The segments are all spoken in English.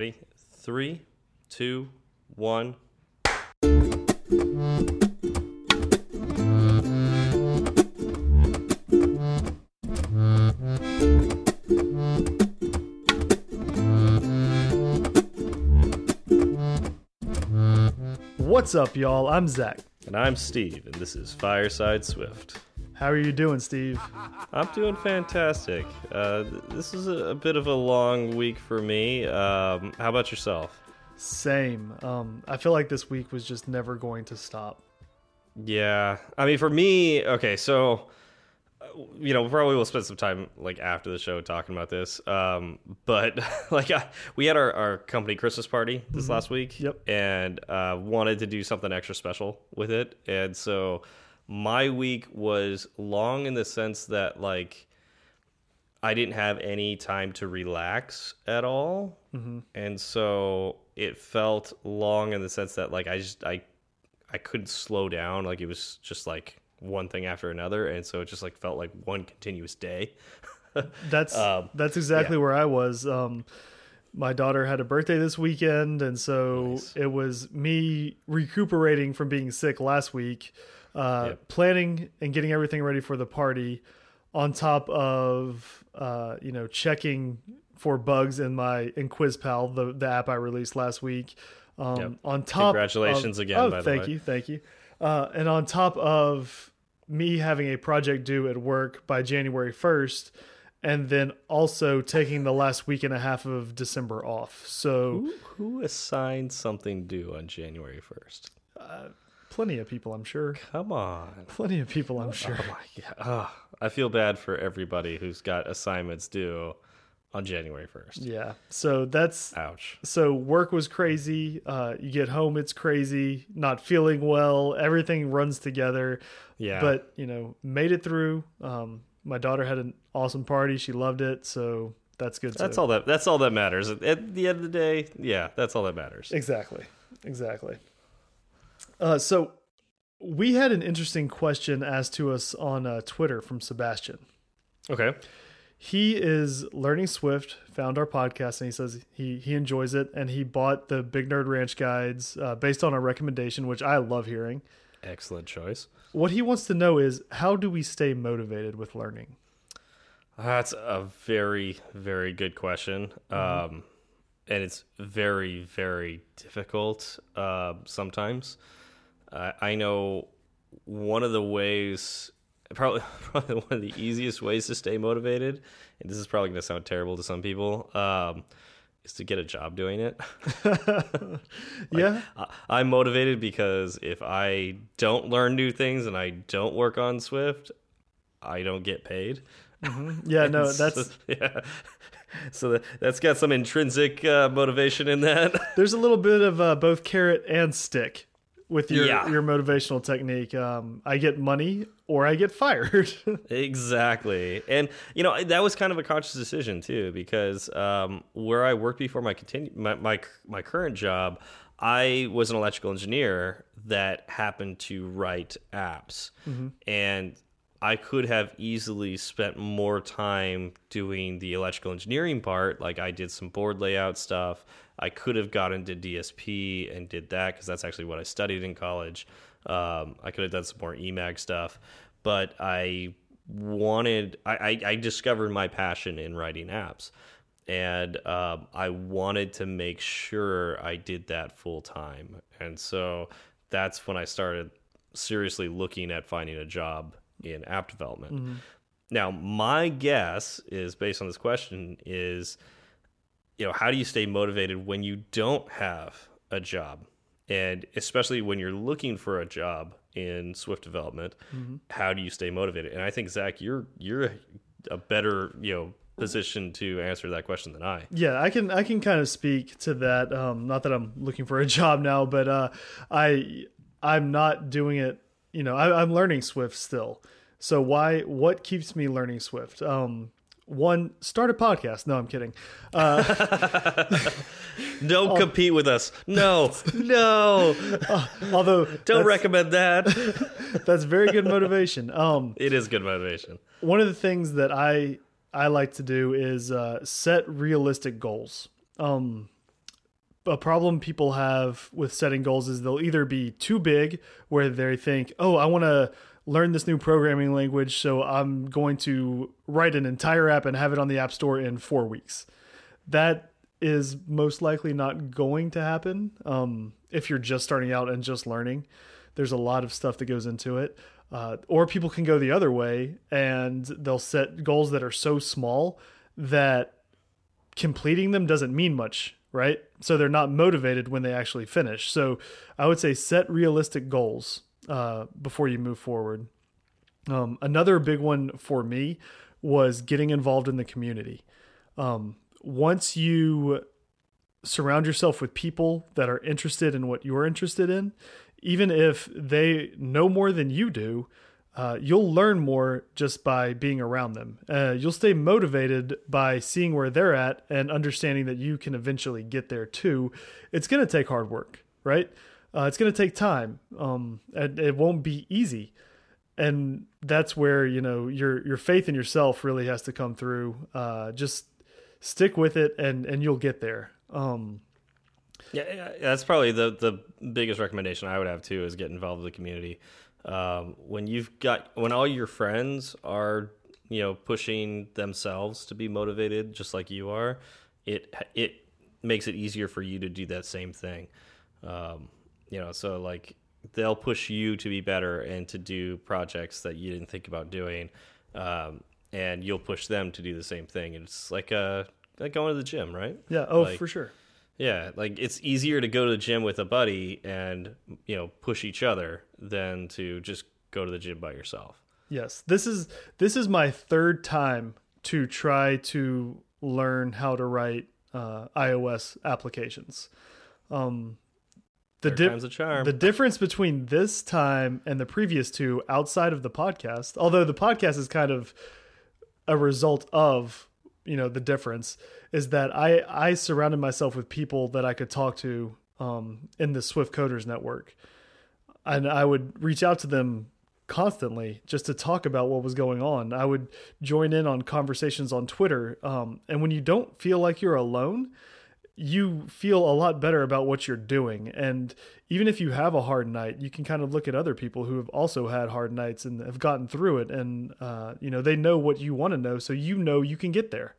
Ready? Three, two, one. What's up, y'all? I'm Zach. And I'm Steve, and this is Fireside Swift. How are you doing, Steve? I'm doing fantastic. Uh, this is a, a bit of a long week for me. Um, how about yourself? Same. Um, I feel like this week was just never going to stop. Yeah, I mean, for me, okay, so uh, you know, probably we'll spend some time like after the show talking about this. Um, but like, I, we had our, our company Christmas party this last week, Yep. and uh, wanted to do something extra special with it, and so my week was long in the sense that like I didn't have any time to relax at all, and so it felt long in the sense that like I just I I couldn't slow down. Like it was just like one thing after another, and so it just like felt like one continuous day. That's Um, that's exactly where I was. Um, my daughter had a birthday this weekend, and so Nice. it was me recuperating from being sick last week, uh, Yep. planning and getting everything ready for the party, on top of uh, you know checking for bugs in my in QuizPal, the the app I released last week. Um, Yep. On top, Congratulations of- again, Oh, by the thank you, thank you. Uh, and on top of me having a project due at work by January 1st, and then also taking the last week and a half of December off. So, Who, who assigned something due on January first? Plenty of people, I'm sure. Come on. Plenty of people, I'm sure. Oh my god. Ah, I feel bad for everybody who's got assignments due on January first. Yeah. So that's Ouch. so work was crazy. Uh, you get home, it's crazy. Not feeling well. Everything runs together. Yeah. But you know, made it through. Um, my daughter had an awesome party. She loved it. So that's good. That's too. all that that's all that matters. At, at the end of the day, yeah, that's all that matters. Exactly. Exactly. Uh, so we had an interesting question asked to us on uh, Twitter from Sebastian. Okay. He is learning Swift, found our podcast, and he says he he enjoys it, and he bought the Big Nerd Ranch guides uh, based on a recommendation, which I love hearing. Excellent choice. What he wants to know is how do we stay motivated with learning? That's a very, very good question. Um, and it's very, very difficult uh, sometimes. I I know one of the ways, probably, probably one of the easiest ways to stay motivated, and this is probably going to sound terrible to some people, um, is to get a job doing it. yeah, I- I'm motivated because if I don't learn new things and I don't work on Swift, I don't get paid. yeah, no, that's so, yeah. So that, that's got some intrinsic uh, motivation in that. there's a little bit of uh, both carrot and stick with your Yeah. your motivational technique. Um, I get money or I get fired. exactly, and you know that was kind of a conscious decision too, because um, where I worked before my continue my, my my current job, I was an electrical engineer that happened to write apps, and I could have easily spent more time doing the electrical engineering part. Like I did some board layout stuff. I could have got into DSP and did that because that's actually what I studied in college. Um, I could have done some more EMAG stuff, but I wanted. I, I, I discovered my passion in writing apps, and um, I wanted to make sure I did that full time. And so that's when I started seriously looking at finding a job in app development. Now, my guess is based on this question is, you know, how do you stay motivated when you don't have a job? And especially when you're looking for a job in Swift development, how do you stay motivated? And I think Zach, you're you're a better, you know, position to answer that question than I. Yeah, I can I can kind of speak to that. Um, not that I'm looking for a job now, but uh, I I'm not doing it. You know, I, I'm learning Swift still. So why? What keeps me learning Swift? Um, one, start a podcast. No, I'm kidding. uh, Don't compete with us. No, no. Although Don't recommend that. that's very good motivation. Um, it is good motivation. one of the things that I I like to do is uh, set realistic goals. Um, a problem people have with setting goals is they'll either be too big, where they think, "Oh, I want to learn this new programming language, so I'm going to write an entire app and have it on the App Store in four weeks." That is most likely not going to happen um, if you're just starting out and just learning. There's a lot of stuff that goes into it. Uh, or people can go the other way and they'll set goals that are so small that completing them doesn't mean much, right? So they're not motivated when they actually finish. So I would say set realistic goals uh, before you move forward. Um, another big one for me was getting involved in the community. Um, once you surround yourself with people that are interested in what you're interested in, even if they know more than you do, uh, you'll learn more just by being around them. Uh, you'll stay motivated by seeing where they're at and understanding that you can eventually get there too. It's going to take hard work, right? Uh, it's going to take time. Um, and it won't be easy, and that's where you know your your faith in yourself really has to come through. Uh, just stick with it, and and you'll get there. Um, yeah, that's probably the the biggest recommendation I would have too is get involved with the community. Um, when you've got when all your friends are you know pushing themselves to be motivated just like you are, it it makes it easier for you to do that same thing. Um, you know, so like they'll push you to be better and to do projects that you didn't think about doing, um, and you'll push them to do the same thing. And It's like a like going to the gym, right? Yeah. Oh, like, for sure. Yeah, like it's easier to go to the gym with a buddy and you know push each other than to just go to the gym by yourself. Yes, this is this is my third time to try to learn how to write uh, iOS applications. Um, the time's a charm. The difference between this time and the previous two, outside of the podcast, although the podcast is kind of a result of you know the difference is that I I surrounded myself with people that I could talk to um, in the Swift Coders Network, and I would reach out to them constantly just to talk about what was going on. I would join in on conversations on Twitter, um, and when you don't feel like you're alone, you feel a lot better about what you're doing. And even if you have a hard night, you can kind of look at other people who have also had hard nights and have gotten through it. And, uh, you know, they know what you want to know. So you know you can get there.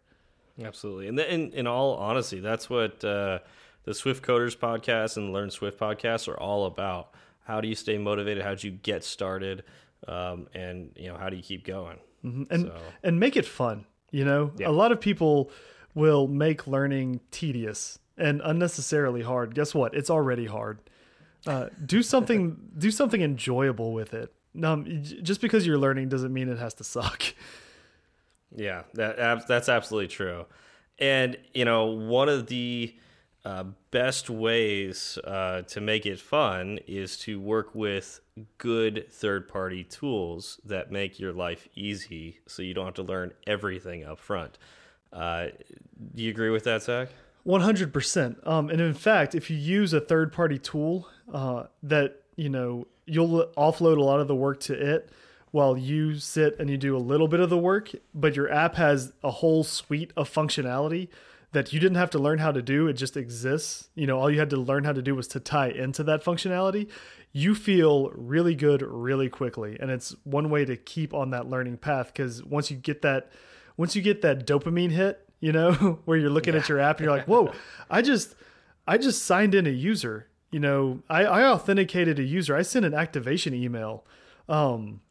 Absolutely. And in, in all honesty, that's what uh, the Swift Coders podcast and Learn Swift podcast are all about. How do you stay motivated? How do you get started? Um, and, you know, how do you keep going? Mm -hmm. And, so. and make it fun. You know, yeah. a lot of people will make learning tedious and unnecessarily hard. Guess what? It's already hard. Uh, do something do something enjoyable with it. Um, just because you're learning doesn't mean it has to suck. Yeah, that that's absolutely true. And you know, one of the uh, best ways uh, to make it fun is to work with good third party tools that make your life easy so you don't have to learn everything up front. Uh, do you agree with that, Zach? 100%. Um, and in fact, if you use a third party tool uh, that, you know, you'll offload a lot of the work to it while you sit and you do a little bit of the work, but your app has a whole suite of functionality that you didn't have to learn how to do. It just exists. You know, all you had to learn how to do was to tie into that functionality. You feel really good really quickly. And it's one way to keep on that learning path because once you get that once you get that dopamine hit, you know, where you're looking yeah. at your app and you're like, whoa, I just I just signed in a user. You know, I, I authenticated a user. I sent an activation email. Um,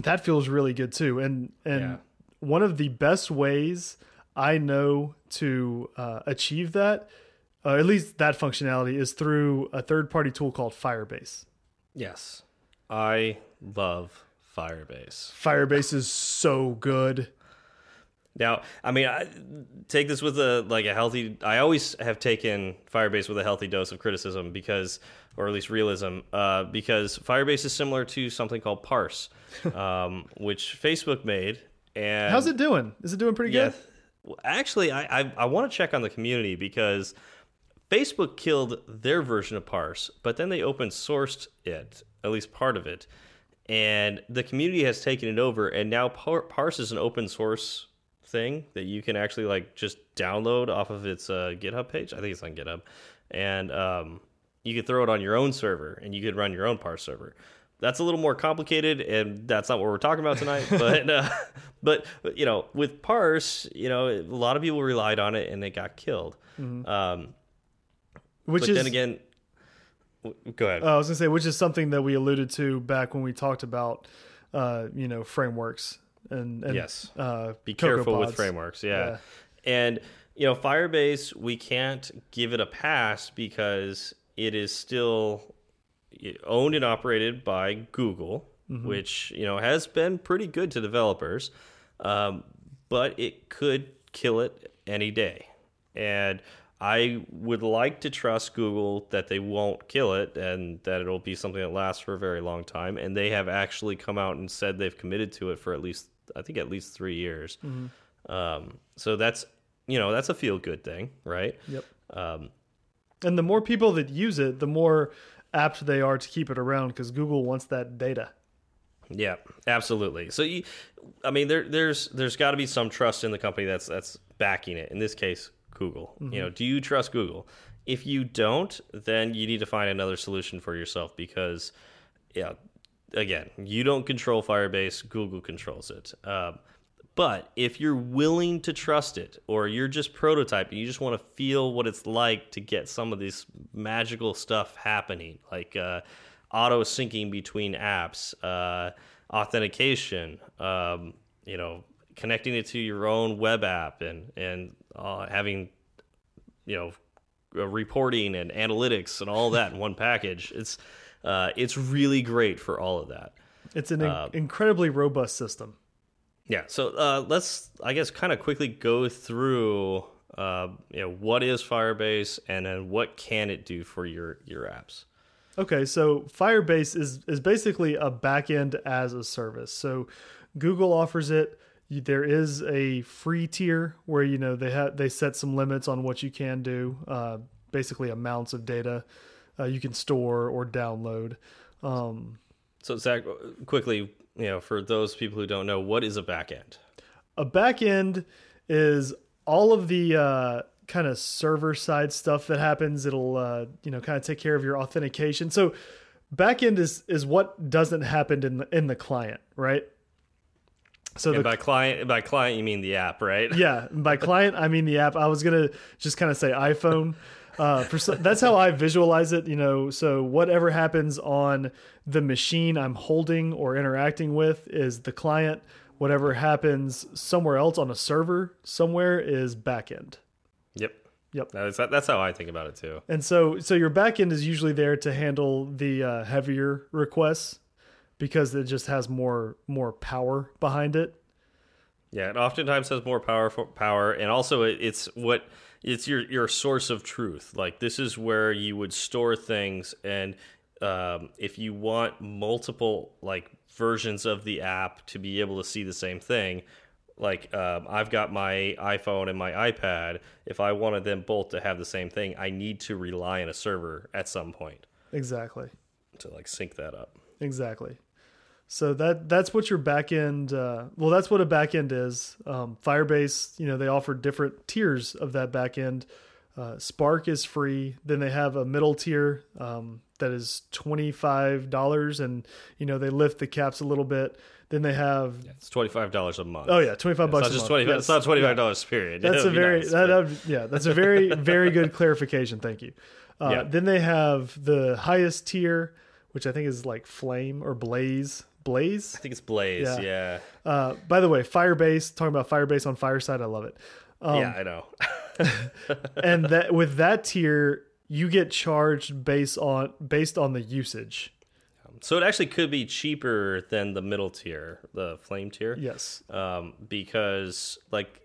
that feels really good too. And and yeah. one of the best ways I know to uh, achieve that, uh, at least that functionality, is through a third party tool called Firebase. Yes, I love Firebase. Firebase is so good. Now, I mean, I take this with a like a healthy. I always have taken Firebase with a healthy dose of criticism because, or at least realism, uh, because Firebase is similar to something called Parse, um, which Facebook made. And how's it doing? Is it doing pretty yeah, good? Well, actually, I I, I want to check on the community because Facebook killed their version of Parse, but then they open sourced it, at least part of it, and the community has taken it over, and now Parse is an open source thing that you can actually like just download off of its uh, GitHub page. I think it's on GitHub, and um, you could throw it on your own server and you could run your own parse server. That's a little more complicated, and that's not what we're talking about tonight. but, uh, but you know, with parse, you know, a lot of people relied on it and it got killed. Mm-hmm. Um, Which but is then again, go ahead. Uh, I was gonna say, which is something that we alluded to back when we talked about, uh, you know, frameworks and, and Yes. uh, be Cocoa careful with frameworks yeah. Yeah. and you know firebase we can't give it a pass because it is still owned and operated by google Mm-hmm. which you know has been pretty good to developers um, but it could kill it any day and I would like to trust Google that they won't kill it and that it'll be something that lasts for a very long time. And they have actually come out and said they've committed to it for at least, I think, at least three years. Um, so that's, you know, that's a feel good thing, right? Yep. Um, And the more people that use it, the more apt they are to keep it around because Google wants that data. Yeah, absolutely. So you, I mean, there, there's there's got to be some trust in the company that's that's backing it. In this case, Google. You know, do you trust Google? If you don't, then you need to find another solution for yourself because, yeah, again, you don't control Firebase. Google controls it. Um, but if you're willing to trust it, or you're just prototyping, you just want to feel what it's like to get some of this magical stuff happening, like uh, auto syncing between apps, uh, authentication, um, you know, connecting it to your own web app, and and uh, having, you know, reporting and analytics and all that in one package. It's uh, it's really great for all of that. It's an in incredibly robust system. Yeah. So uh, let's, I guess, kind of quickly go through, uh, you know, what is Firebase, and then what can it do for your your apps. Okay, so Firebase is is basically a backend as a service. So Google offers it. There is a free tier where you know they have they set some limits on what you can do. Uh, basically, amounts of data uh, you can store or download. Um, So Zach, quickly, you know, for those people who don't know, what is a backend? a backend is all of the uh, kind of server side stuff that happens. It'll uh, you know kind of take care of your authentication. So backend is is what doesn't happen in the, in the client, right? So And the by client, by client, you mean the app, right? yeah, by client I mean the app. I was gonna just kind of say iPhone. Uh, for so, that's how I visualize it. You know, so whatever happens on the machine I'm holding or interacting with is the client. Whatever happens somewhere else on a server somewhere is backend. Yep. Yep. That's that's how I think about it too. And so, so your backend is usually there to handle the uh, heavier requests because it just has more more power behind it. Yeah, it oftentimes has more powerful power, and also it, it's what it's your your source of truth. Like this is where you would store things, and um, if you want multiple like versions of the app to be able to see the same thing, like um, I've got my iPhone and my iPad. If I wanted them both to have the same thing, I need to rely on a server at some point Exactly. to like sync that up. Exactly. So that that's what your backend. Uh, well, that's what a backend is. Um, Firebase, you know, they offer different tiers of that backend. Uh, Spark is free. Then they have a middle tier um, that is twenty five dollars, and you know they lift the caps a little bit. Then they have It's twenty five dollars a month. oh yeah, twenty five it's bucks. not a just month. twenty. Yes. It's not twenty five dollars. Period. That's a very nice, that, but- that- yeah. That's a very very good clarification. Thank you. Uh, Yeah. Then they have the highest tier, which I think is like Flame or Blaze. Blaze. I think it's Blaze. Yeah. Yeah. Uh, by the way, Firebase. Talking about Firebase on Fireside, I love it. Um, yeah, I know. and that with that tier, you get charged based on based on the usage. so it actually could be cheaper than the middle tier, the flame tier. Yes. Um, because like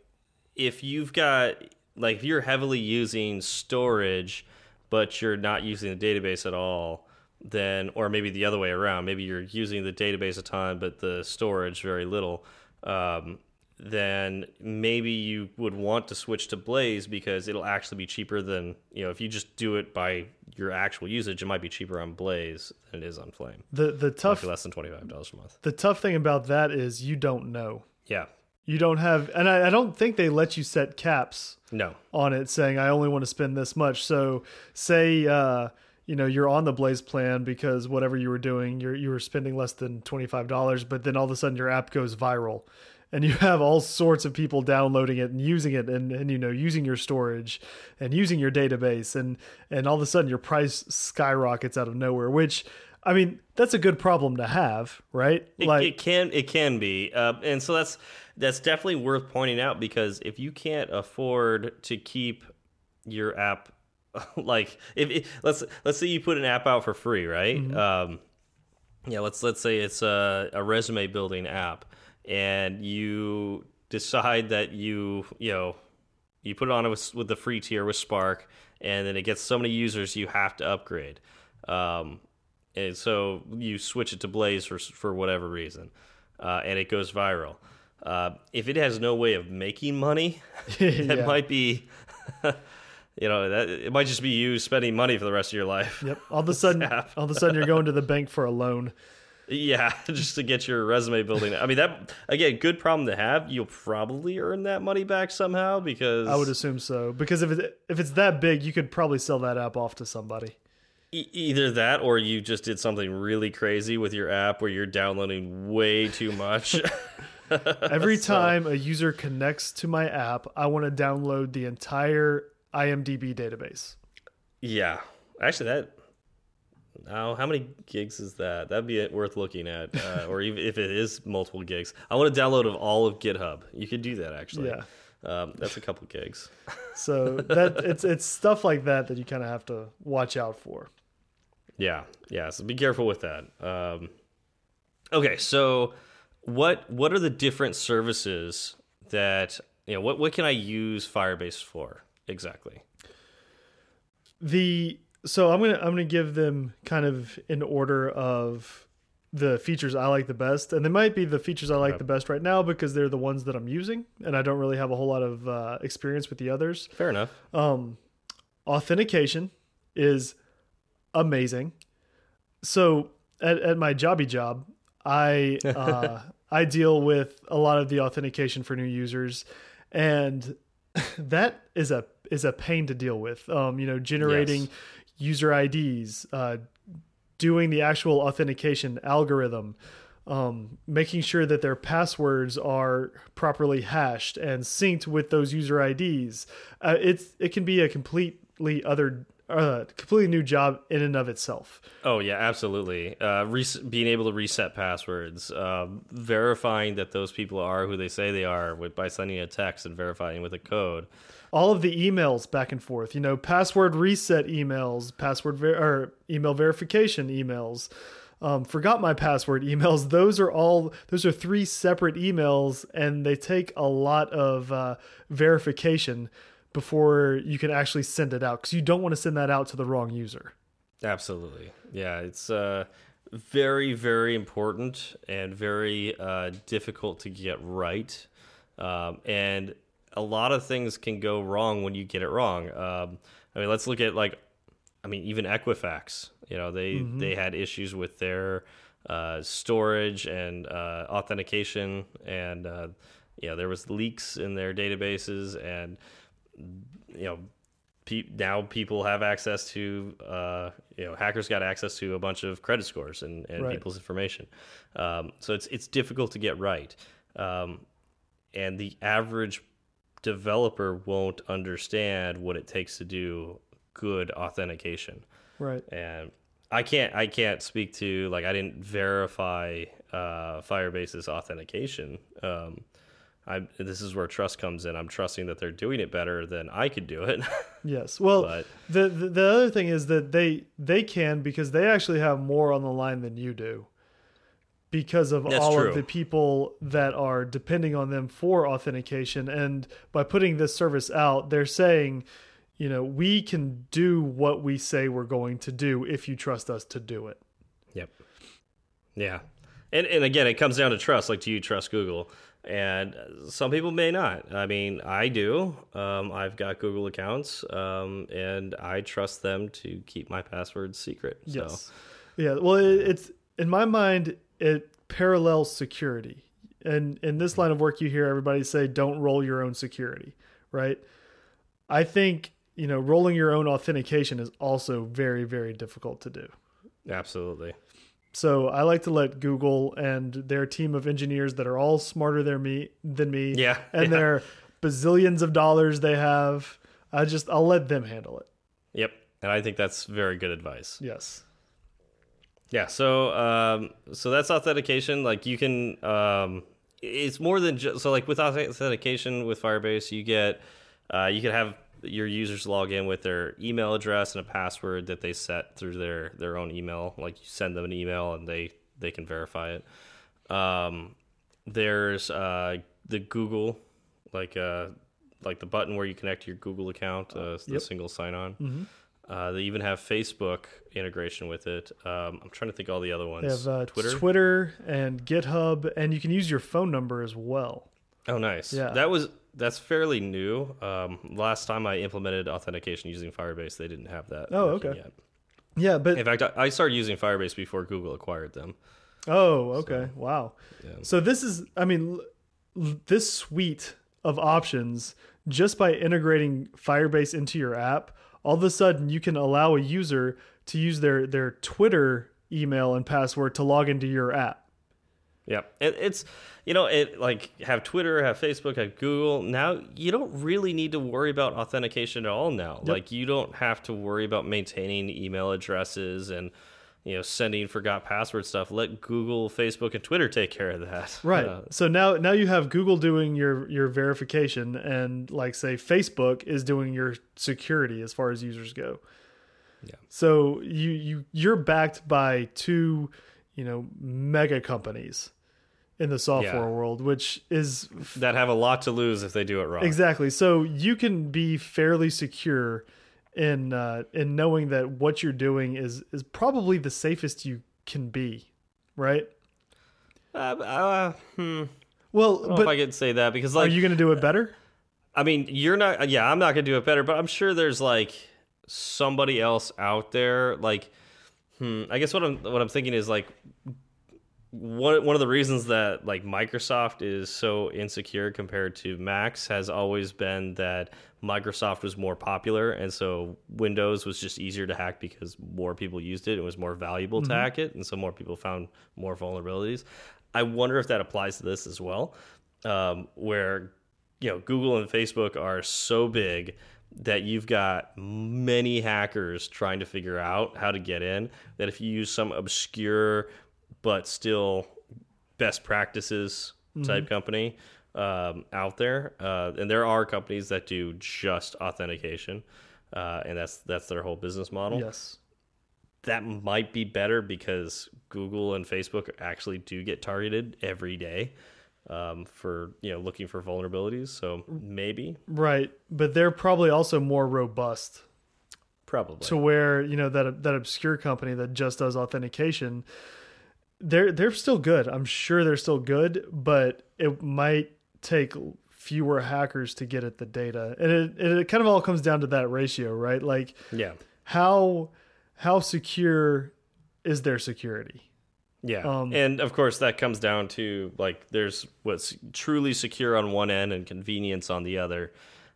if you've got like if you're heavily using storage, but you're not using the database at all, then or maybe the other way around, maybe you're using the database a ton, but the storage very little. Um, then maybe you would want to switch to Blaze because it'll actually be cheaper than you know if you just do it by your actual usage, it might be cheaper on Blaze than it is on Flame. The the tough less than twenty five dollars a month. the tough thing about that is you don't know. Yeah, You don't have, and I, I don't think they let you set caps No. on it saying I only want to spend this much. So say uh, you know you're on the Blaze plan because whatever you were doing, you're you were spending less than twenty five dollars, but then all of a sudden your app goes viral. And you have all sorts of people downloading it and using it and, and you know using your storage and using your database and and all of a sudden your price skyrockets out of nowhere, which I mean that's a good problem to have, right? It, like it can it can be, uh, and so that's that's definitely worth pointing out because if you can't afford to keep your app, like if it, let's let's say you put an app out for free, right? Mm-hmm. Um, yeah, let's let's say it's a, a resume building app, and you decide that you you know you put it on with, with the free tier with Spark, and then it gets so many users you have to upgrade. Um, and so you switch it to Blaze for for whatever reason, uh, and it goes viral. Uh, if it has no way of making money, that Yeah. might be, you know, that it might just be you spending money for the rest of your life. Yep. All of a sudden, all of a sudden, you're going to the bank for a loan. Yeah, just to get your resume building. I mean, that again, good problem to have. You'll probably earn that money back somehow because I would assume so because if it, if it's that big, you could probably sell that app off to somebody. E- either that or you just did something really crazy with your app where you're downloading way too much. Every time a user connects to my app, I want to download the entire IMDb database. yeah, actually, that. Now, how many gigs is that? That'd be worth looking at, uh, or even if it is multiple gigs. I want a download of all of GitHub. You could do that actually. Yeah. um, that's a couple gigs. So that it's it's stuff like that that you kind of have to watch out for. Yeah, yeah. So be careful with that. Um, okay, so what what are the different services that you know? What what can I use Firebase for exactly? The so I'm gonna I'm gonna give them kind of an order of the features I like the best, and they might be the features I like Okay. the best right now because they're the ones that I'm using, and I don't really have a whole lot of uh, experience with the others. Fair enough. Um, authentication is amazing. So at, at my jobby job, I uh, I deal with a lot of the authentication for new users, and that is a is a pain to deal with. Um, you know, generating Yes. user IDs, uh, doing the actual authentication algorithm, um, making sure that their passwords are properly hashed and synced with those user IDs. Uh, it's it can be a completely other, uh, completely new job in and of itself. Oh yeah, absolutely. Uh, res being able to reset passwords, um, verifying that those people are who they say they are with by sending a text and verifying with a code. all of the emails back and forth you know password reset emails password ver or email verification emails um, forgot my password emails those are all those are three separate emails and they take a lot of uh, verification before you can actually send it out because you don't want to send that out to the wrong user Absolutely. Yeah, it's uh, very, very important and very uh, difficult to get right. Um, and a lot of things can go wrong when you get it wrong. Um, I mean, let's look at like, I mean, even Equifax. You know, they they had issues with their uh, storage and uh, authentication, and uh, you know, there was leaks in their databases, and you know pe now people have access to uh, you know hackers got access to a bunch of credit scores and, and Right. people's information um, so it's it's difficult to get right um, and the average developer won't understand what it takes to do good authentication right and I can't I can't speak to like I didn't verify uh, Firebase's authentication. Um, I this is where trust comes in. I'm trusting that they're doing it better than I could do it. yes well but the, the the other thing is that they they can because they actually have more on the line than you do because of That's all true. of the people that are depending on them for authentication and by putting this service out they're saying you know we can do what we say we're going to do if you trust us to do it Yep. Yeah. And and again, it comes down to trust. Like, do you trust Google? And some people may not. I mean, I do. Um, I've got Google accounts, um, and I trust them to keep my passwords secret. So, yes yeah well it, it's in my mind it parallels security and in this line of work, you hear everybody say, "Don't roll your own security," right? I think you know rolling your own authentication is also very very difficult to do. Absolutely. So I like to let Google and their team of engineers that are all smarter than me than me, Yeah, and yeah. their bazillions of dollars they have. I just I'll let them handle it. Yep. And I think that's very good advice. Yes. Yeah. So, um, so that's authentication. Like you can, um, it's more than just so. Like with authentication with Firebase, you get, uh, you can have your users log in with their email address and a password that they set through their their own email. Like you send them an email and they they can verify it. Um, there's uh, the Google, like uh, like the button where you connect your Google account, uh, the single sign on. Uh, they even have Facebook integration with it. Um, I'm trying to think all the other ones. They have uh, Twitter. Twitter and GitHub, and you can use your phone number as well. oh, nice. Yeah. That was that's fairly new. Um, last time I implemented authentication using Firebase, they didn't have that. Oh, okay. Yet. Yeah, but In fact, I started using Firebase before Google acquired them. oh, okay, wow. Yeah. So this is, I mean, this suite of options just by integrating Firebase into your app, all of a sudden you can allow a user to use their their Twitter email and password to log into your app. Yeah, it, it's you know it like have Twitter, have Facebook, have Google. Now you don't really need to worry about authentication at all. Now, like you don't have to worry about maintaining email addresses and you know sending forgot password stuff. Let Google, Facebook, and Twitter take care of that. Right. Uh, so now now you have Google doing your your verification and like say Facebook is doing your security as far as users go. Yeah. So you you you're backed by two, you know, mega companies in the software Yeah. world, which is that have a lot to lose if they do it wrong. exactly. So you can be fairly secure in uh in knowing that what you're doing is is probably the safest you can be, right? Uh, uh, hmm. Well, I don't know but if I could say that because like, are you going to do it better? I mean, you're not. Yeah, I'm not gonna do it better, but I'm sure there's like somebody else out there. Like, hmm. I guess what I'm what I'm thinking is like one one of the reasons that like Microsoft is so insecure compared to Macs has always been that Microsoft was more popular, and so Windows was just easier to hack because more people used it. It was more valuable to hack it, and so more people found more vulnerabilities. I wonder if that applies to this as well, um, where you know Google and Facebook are so big that you've got many hackers trying to figure out how to get in that if you use some obscure but still best practices type company um, out there uh, and there are companies that do just authentication uh, and that's that's their whole business model Yes. that might be better because Google and Facebook actually do get targeted every day um, for you know looking for vulnerabilities. So maybe, Right, but they're probably also more robust probably, to where you know that that obscure company that just does authentication. They're they're still good. I'm sure they're still good, but it might take fewer hackers to get at the data, and it it kind of all comes down to that ratio, right? Like yeah, how how secure is their security? yeah. Um, and of course, that comes down to like there's what's truly secure on one end and convenience on the other,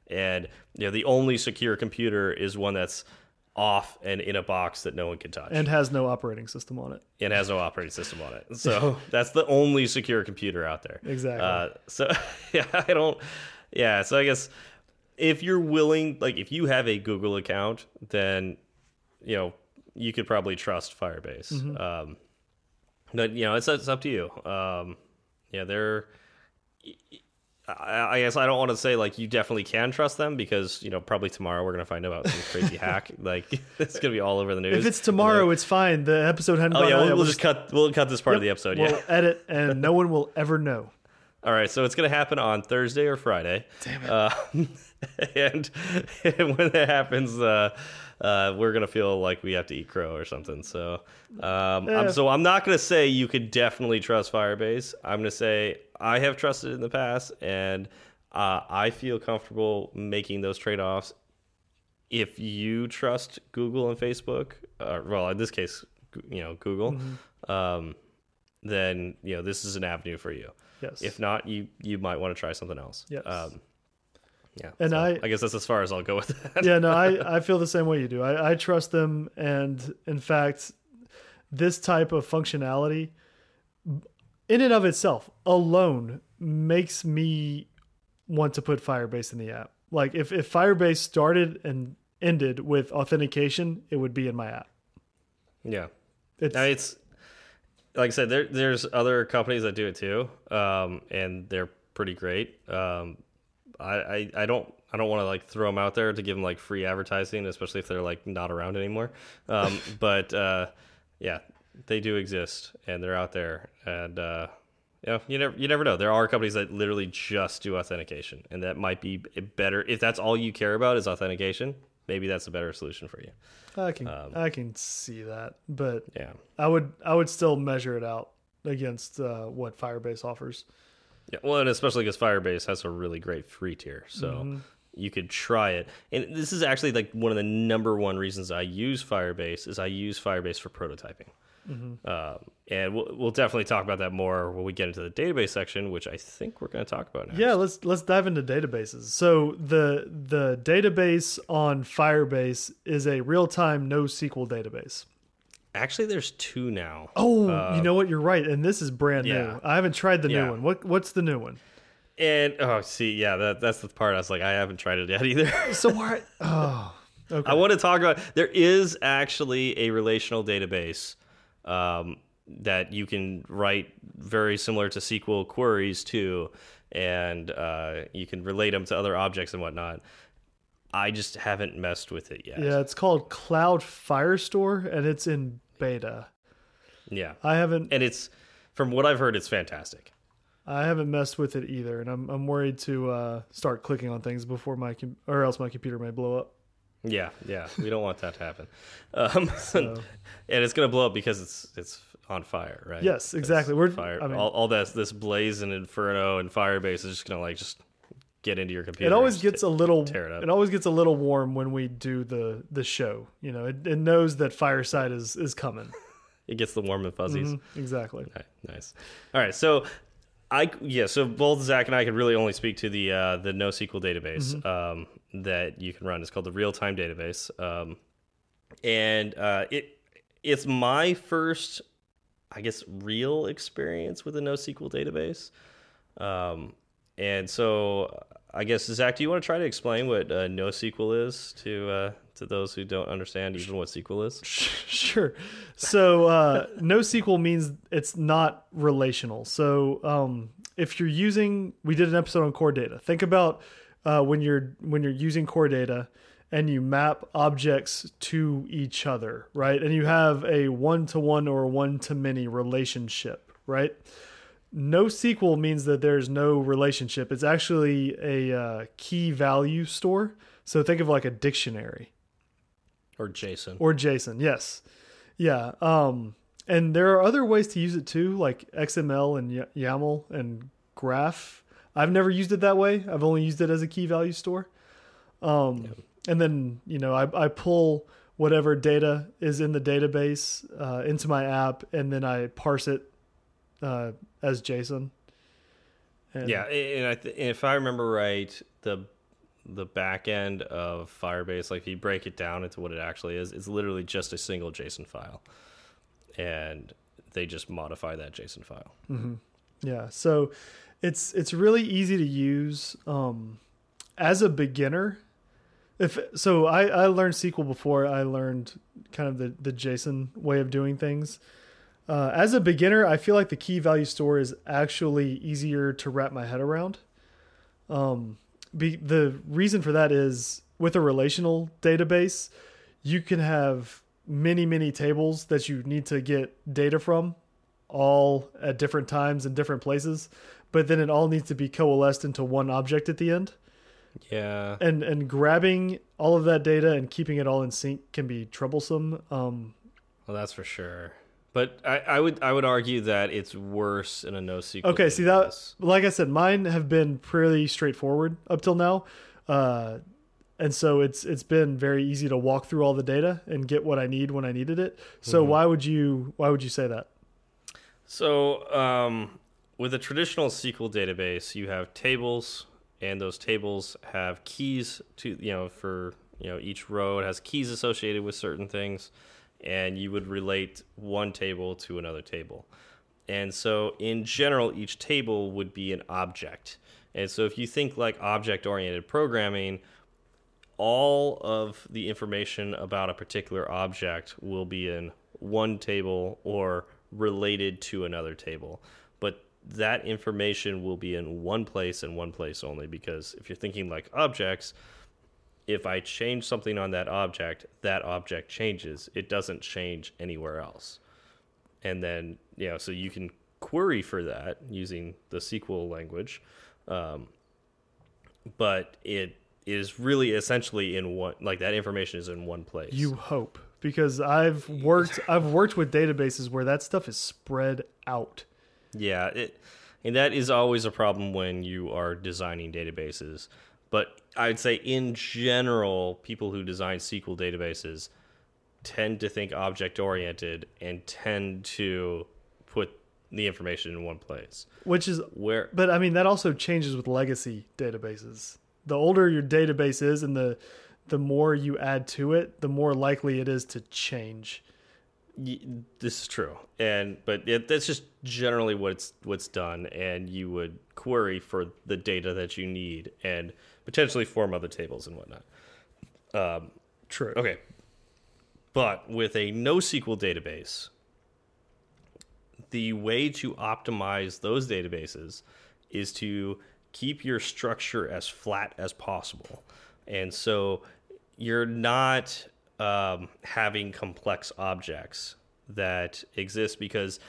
and you know the only secure computer is one that's off and in a box that no one can touch And has no operating system on it. And has no operating system on it. So that's the only secure computer out there. Exactly. Uh, so yeah, I don't. Yeah, so I guess if you're willing, like if you have a Google account, then you know you could probably trust Firebase. Mm-hmm. Um, but you know, it's it's up to you. Um, yeah, they're. I I guess I don't want to say like you definitely can trust them because you know probably tomorrow we're gonna find out about some crazy hack like it's gonna be all over the news. If it's tomorrow, it's fine. The episode hadn't Oh yeah, we'll, we'll just cut. We'll cut this part of the episode. Yeah. We'll edit, and no one will ever know. All right. So it's gonna happen on Thursday or Friday. Damn it. Uh, and, when that happens, uh, uh, we're gonna feel like we have to eat crow or something. So, um, Yeah. I'm, so I'm not gonna say you could definitely trust Firebase. I'm gonna say I have trusted in the past, and uh, I feel comfortable making those trade offs. If you trust Google and Facebook, uh, well, in this case, you know Google. Um, then you know this is an avenue for you. Yes. If not, you you might want to try something else. Yes. Um, yeah. And so I- I guess that's as far as I'll go with that. yeah, no, I, I feel the same way you do. I, I trust them, and in fact, this type of functionality, in and of itself, alone, makes me want to put Firebase in the app. Like if if Firebase started and ended with authentication, it would be in my app. Yeah. It's mean, it's like I said, there there's other companies that do it too, um, and they're pretty great. Um, I, I I don't I don't want to like throw them out there to give them like free advertising, especially if they're like not around anymore. Um, but uh, yeah, they do exist and they're out there, and uh, you know you never you never know. There are companies that literally just do authentication, and that might be better if that's all you care about is authentication. Maybe that's a better solution for you. I can Um, I can see that, but Yeah. I would I would still measure it out against uh, what Firebase offers. Yeah, well, and especially because Firebase has a really great free tier, so Mm-hmm. you could try it. And this is actually like one of the number one reasons I use Firebase is I use Firebase for prototyping. Mm-hmm. Um, and we'll, we'll definitely talk about that more when we get into the database section, which I think we're going to talk about now. Yeah, let's let's dive into databases. So the the database on Firebase is a real time NoSQL database. Actually, there's two now. Oh, you know what? You're right, and this is brand yeah. new. I haven't tried the Yeah. new one. What what's the new one? And oh, see, yeah, that that's the part I was like, I haven't tried it yet either. So why? Oh, okay. I want to talk about. There is actually a relational database um, that you can write very similar to SQL queries to, and uh, you can relate them to other objects and whatnot. I just haven't messed with it yet. yeah, it's called Cloud Firestore, and it's in beta. Yeah. I haven't and it's from what I've heard, it's fantastic. I haven't messed with it either, and I'm I'm worried to uh, start clicking on things before my com or else my computer may blow up. Yeah, yeah, we don't want that to happen. Um, and it's gonna blow up because it's it's on fire, right? Yes, It's exactly. We're- fire. I mean- all, all this this blaze and inferno and Firebase is just gonna like just get into your computer. It always gets a little tear it up. it always gets a little warm when we do the the show. You know, it, it knows that Fireside is is coming. it gets the warm and fuzzies. Mhm, exactly. Ni- Nice. All right, so I yeah, so both Zach and I could really only speak to the uh, the NoSQL database Mm-hmm. um, that you can run. It's called the real time database, um, and uh, it it's my first, I guess, real experience with a NoSQL database. Um, and so I guess Zach, do you want to try to explain what uh, NoSQL is to uh, to those who don't understand even what SQL is? Sure. So uh, NoSQL means it's not relational. So um, if you're using, we did an episode on core data. Think about uh, when you're when you're using core data and you map objects to each other, right? And you have a one to one or one to many relationship, right? NoSQL means that there's no relationship. It's actually a uh, key value store. So think of like a dictionary Or JSON? or JSON. Yes, yeah. Um, and there are other ways to use it too, like XML and YAML and Graph. I've never used it that way. I've only used it as a key value store. Um, and then you know I, I pull whatever data is in the database uh, into my app, and then I parse it uh, as JSON. And Yeah, and I th if I remember right, the the back end of Firebase, like if you break it down into what it actually is, it's literally just a single JSON file, and they just modify that JSON file. Yeah, so it's it's really easy to use um, as a beginner. If so, I, I learned SQL before I learned kind of the the JSON way of doing things. Uh, as a beginner, I feel like the key value store is actually easier to wrap my head around. Um, be, the reason for that is with a relational database, you can have many many tables that you need to get data from all at different times in different places, but then it all needs to be coalesced into one object at the end. Yeah, And and grabbing all of that data and keeping it all in sync can be troublesome. Um, well, that's for sure. But I, I would I would argue that it's worse in a NoSQL. okay, see that like I said, mine have been pretty straightforward up till now. Uh, and so it's it's been very easy to walk through all the data and get what I need when I needed it. So why would you why would you say that? So, um, with a traditional SQL database, you have tables, and those tables have keys to you know for you know each row it has keys associated with certain things, and you would relate one table to another table. And so, in general, each table would be an object. And so, if you think like object oriented programming, all of the information about a particular object will be in one table or related to another table. That information will be in one place and one place only because if you're thinking like objects, if I change something on that object, that object changes. It doesn't change anywhere else. And then, you know, so you can query for that using the SQL language. Um, but it is really essentially in one, like that information is in one place. You hope because I've worked I've worked with databases where that stuff is spread out. Yeah, it and that is always a problem when you are designing databases. But I'd say in general, people who design SQL databases tend to think object oriented and tend to put the information in one place. Which is Where but I mean that also changes with legacy databases. The older your database is and the the more you add to it, the more likely it is to change. This is true. And but it, that's just generally what's what's done. And you would query for the data that you need and potentially form other tables and whatnot. Um, True. okay. But with a NoSQL database the way to optimize those databases is to keep your structure as flat as possible. And so you're not um, having complex objects that exist because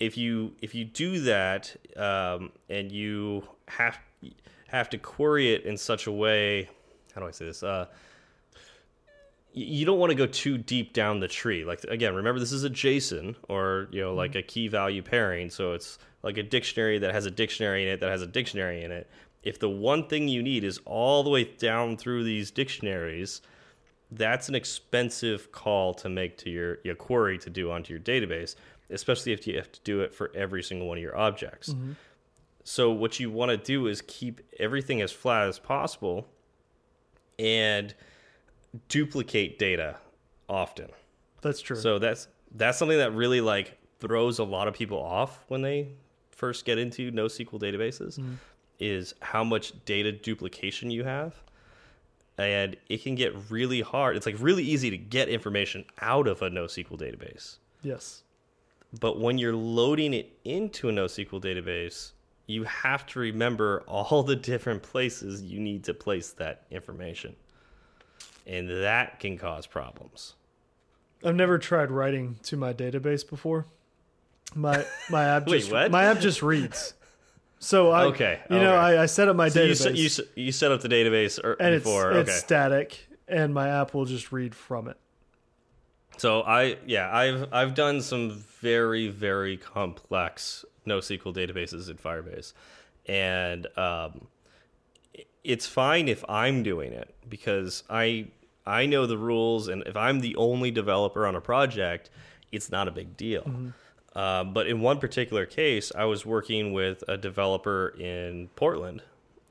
if you if you do that um, and you have have to query it in such a way how do I say this? Uh, you don't want to go too deep down the tree. Like again remember this is a JSON or you know like a key value pairing so it's like a dictionary that has a dictionary in it that has a dictionary in it. If the one thing you need is all the way down through these dictionaries that's an expensive call to make to your, your query to do onto your database, especially if you have to do it for every single one of your objects. Mm-hmm. So what you want to do is keep everything as flat as possible and duplicate data often. That's true. So that's that's something that really like throws a lot of people off when they first get into NoSQL databases mm-hmm. is how much data duplication you have. And it can get really hard. It's like really easy to get information out of a NoSQL database. yes. But when you're loading it into a NoSQL database, you have to remember all the different places you need to place that information. And that can cause problems. I've never tried writing to my database before. My my app Wait, just what? my app just reads. So I Okay, you know. I, I set up my So you, database set, you, you set up the database er, and it's before. it's okay. static and my app will just read from it. So I yeah I've I've done some very very complex NoSQL databases in Firebase, and um, it's fine if I'm doing it because I I know the rules, and if I'm the only developer on a project, it's not a big deal. Uh, but in one particular case, I was working with a developer in Portland,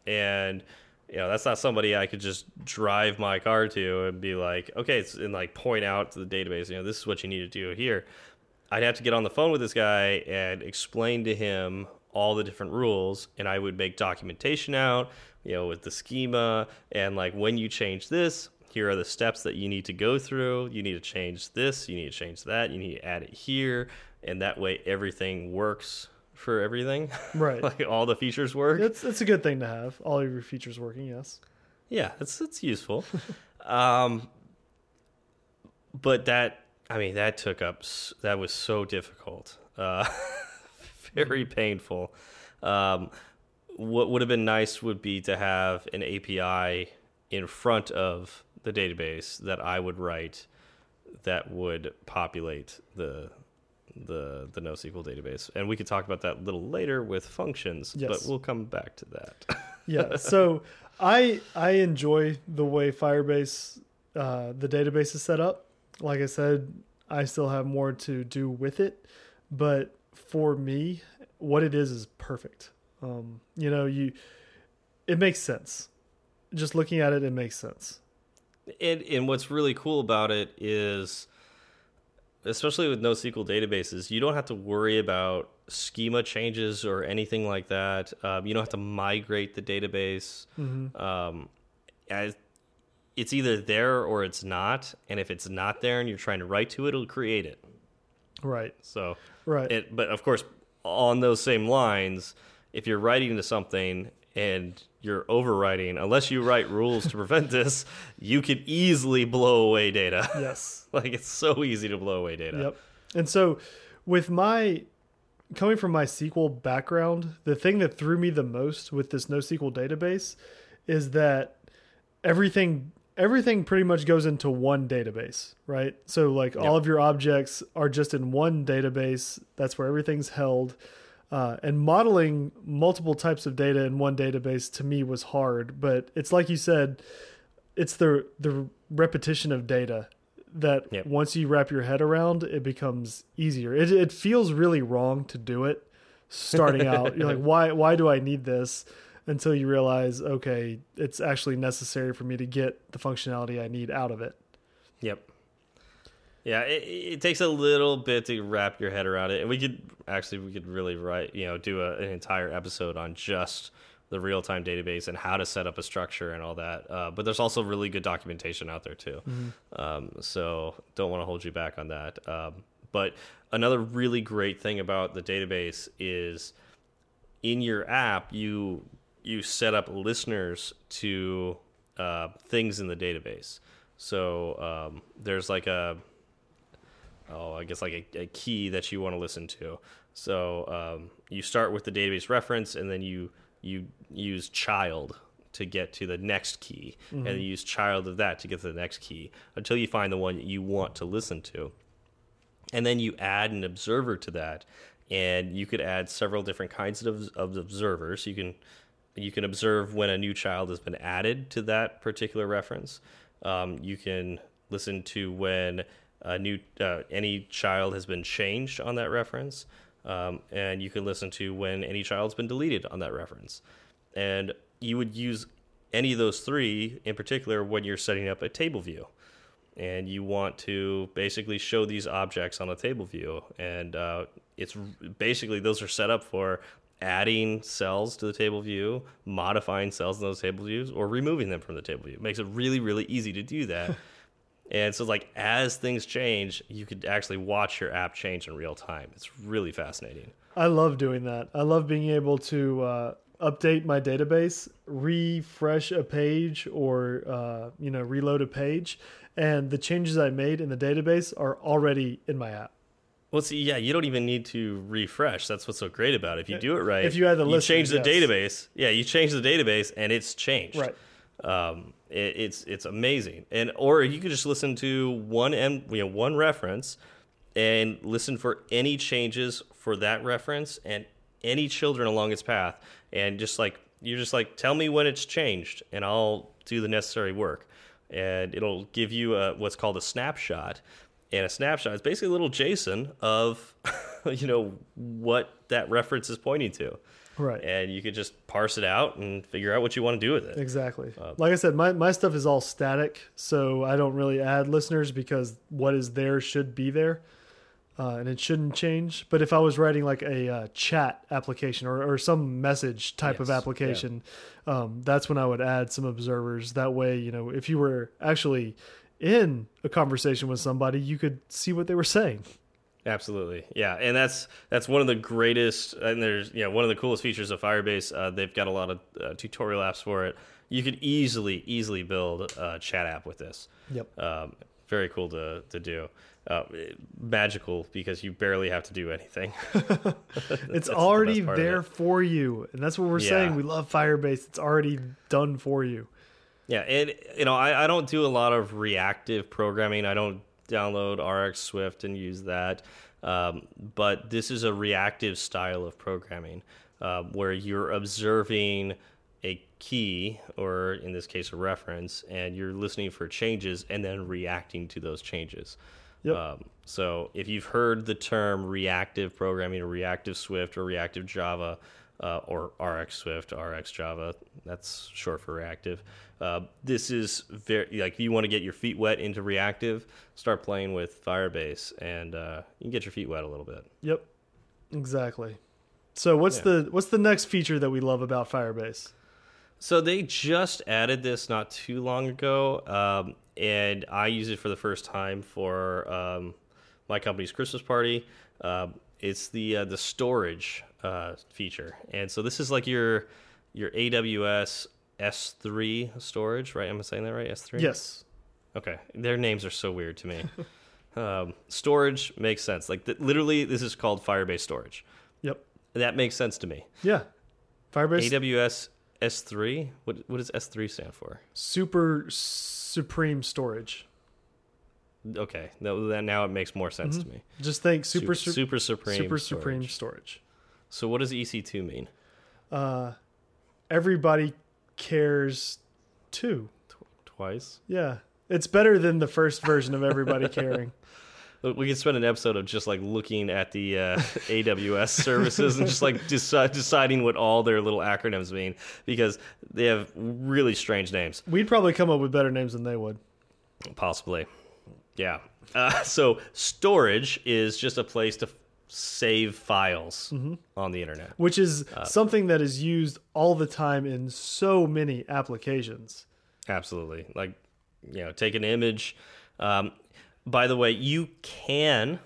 and you know that's not somebody I could just drive my car to and be like, okay, it's, and like point out to the database, you know, this is what you need to do here. I'd have to get on the phone with this guy and explain to him all the different rules, and I would make documentation out, you know, with the schema and like when you change this, here are the steps that you need to go through. You need to change this, you need to change that, you need to add it here, and that way everything works for everything. Right. like all the features work. It's it's a good thing to have all of your features working. Yes. Yeah, it's it's useful. um, but that I mean that took up that was so difficult, uh, very painful. Um, what would have been nice would be to have an API in front of the database that I would write that would populate the the the NoSQL database, and we could talk about that a little later with functions. Yes. But we'll come back to that. Yeah. So I I enjoy the way Firebase uh, the database is set up. Like I said, I still have more to do with it, but for me, what it is is perfect. Um, you know, you it makes sense. Just looking at it, it makes sense. And, and what's really cool about it is, especially with NoSQL databases, you don't have to worry about schema changes or anything like that. Um, you don't have to migrate the database. Mm-hmm. Um, as, it's either there or it's not. And if it's not there and you're trying to write to it, it'll create it. Right. So, right. It, but of course, on those same lines, if you're writing to something and you're overwriting, unless you write rules to prevent this, you could easily blow away data. Yes. like it's so easy to blow away data. Yep. And so with my coming from my SQL background, the thing that threw me the most with this NoSQL database is that everything everything pretty much goes into one database, right? So like yep. all of your objects are just in one database. That's where everything's held. Uh, and modeling multiple types of data in one database to me was hard, but it's like you said, it's the the repetition of data that yep. once you wrap your head around, it becomes easier. It it feels really wrong to do it starting out. You're like, why why do I need this? Until you realize, okay, it's actually necessary for me to get the functionality I need out of it. Yep. Yeah, it, it, takes a little bit to wrap your head around it, and we could actually we could really write you know do a, an entire episode on just the real time database and how to set up a structure and all that. Uh, but there's also really good documentation out there too. Mm -hmm. um, so don't want to hold you back on that. Um, but another really great thing about the database is in your app you you set up listeners to uh, things in the database. So um, there's like a oh, I guess like a, a key that you want to listen to. So um, you start with the database reference, and then you you use child to get to the next key, mm -hmm. and you use child of that to get to the next key until you find the one you want to listen to, and then you add an observer to that, and you could add several different kinds of, of observers. You can you can observe when a new child has been added to that particular reference. Um, you can listen to when a new uh, any child has been changed on that reference, um, and you can listen to when any child's been deleted on that reference. And you would use any of those three in particular when you're setting up a table view. And you want to basically show these objects on a table view. And uh, it's basically those are set up for adding cells to the table view, modifying cells in those table views, or removing them from the table view. It makes it really, really easy to do that. And so, like, as things change, you could actually watch your app change in real time. It's really fascinating. I love doing that. I love being able to uh, update my database, refresh a page, or uh, you know, reload a page, and the changes I made in the database are already in my app. Well, see, yeah, you don't even need to refresh. That's what's so great about it. If you do it right, if you add the you list, change the yes. database. Yeah, you change the database, and it's changed. Right. Um, it, it's it's amazing, and or you could just listen to one m you know one reference, and listen for any changes for that reference and any children along its path, and just like you're just like tell me when it's changed, and I'll do the necessary work, and it'll give you a, what's called a snapshot, and a snapshot is basically a little JSON of you know what that reference is pointing to. Right. And you could just parse it out and figure out what you want to do with it. Exactly. Uh, like I said, my, my stuff is all static, so I don't really add listeners because what is there should be there. Uh, and it shouldn't change. But if I was writing like a uh, chat application or, or some message type yes, of application, yeah. um, that's when I would add some observers. That way, you know, if you were actually in a conversation with somebody, you could see what they were saying. Absolutely, yeah, and that's that's one of the greatest, and there's you know one of the coolest features of Firebase. Uh, they've got a lot of uh, tutorial apps for it. You could easily easily build a chat app with this. Yep. Um, very cool to to do. Uh, magical because you barely have to do anything. it's already the there for you, and that's what we're yeah. saying. We love Firebase. It's already done for you. Yeah, and you know I, I don't do a lot of reactive programming. I don't download RX Swift and use that. Um, but this is a reactive style of programming uh, where you're observing a key, or in this case, a reference, and you're listening for changes and then reacting to those changes. Yep. Um, so if you've heard the term reactive programming or reactive Swift or reactive Java uh, or RX Swift, RX Java, that's short for reactive. Uh, this is very like if you want to get your feet wet into reactive, start playing with Firebase, and uh, you can get your feet wet a little bit. Yep. Exactly. So what's Yeah. the what's the next feature that we love about Firebase? So they just added this not too long ago, um, and I use it for the first time for um, my company's Christmas party. Um it's the uh, the storage uh, feature, and so this is like your your AWS S3 storage, right? Am I saying that right? S3. Yes. Okay, their names are so weird to me. um, storage makes sense. Like th literally, this is called Firebase storage. Yep. That makes sense to me. Yeah. Firebase AWS S3. What what does S3 stand for? super supreme storage. Okay, then now it makes more sense to me. Just think super Su- super super supreme, super storage. supreme storage. So what does EC2 mean? Uh everybody cares too. Twice. Yeah. It's better than the first version of everybody caring. We could spend an episode of just like looking at the uh, AWS services and just like deci deciding what all their little acronyms mean because they have really strange names. We'd probably come up with better names than they would. Possibly. Yeah. Uh, so storage is just a place to save files on the internet. Which is Uh, something that is used all the time in so many applications. Absolutely. Like, you know, take an image. Um, by the way, you can,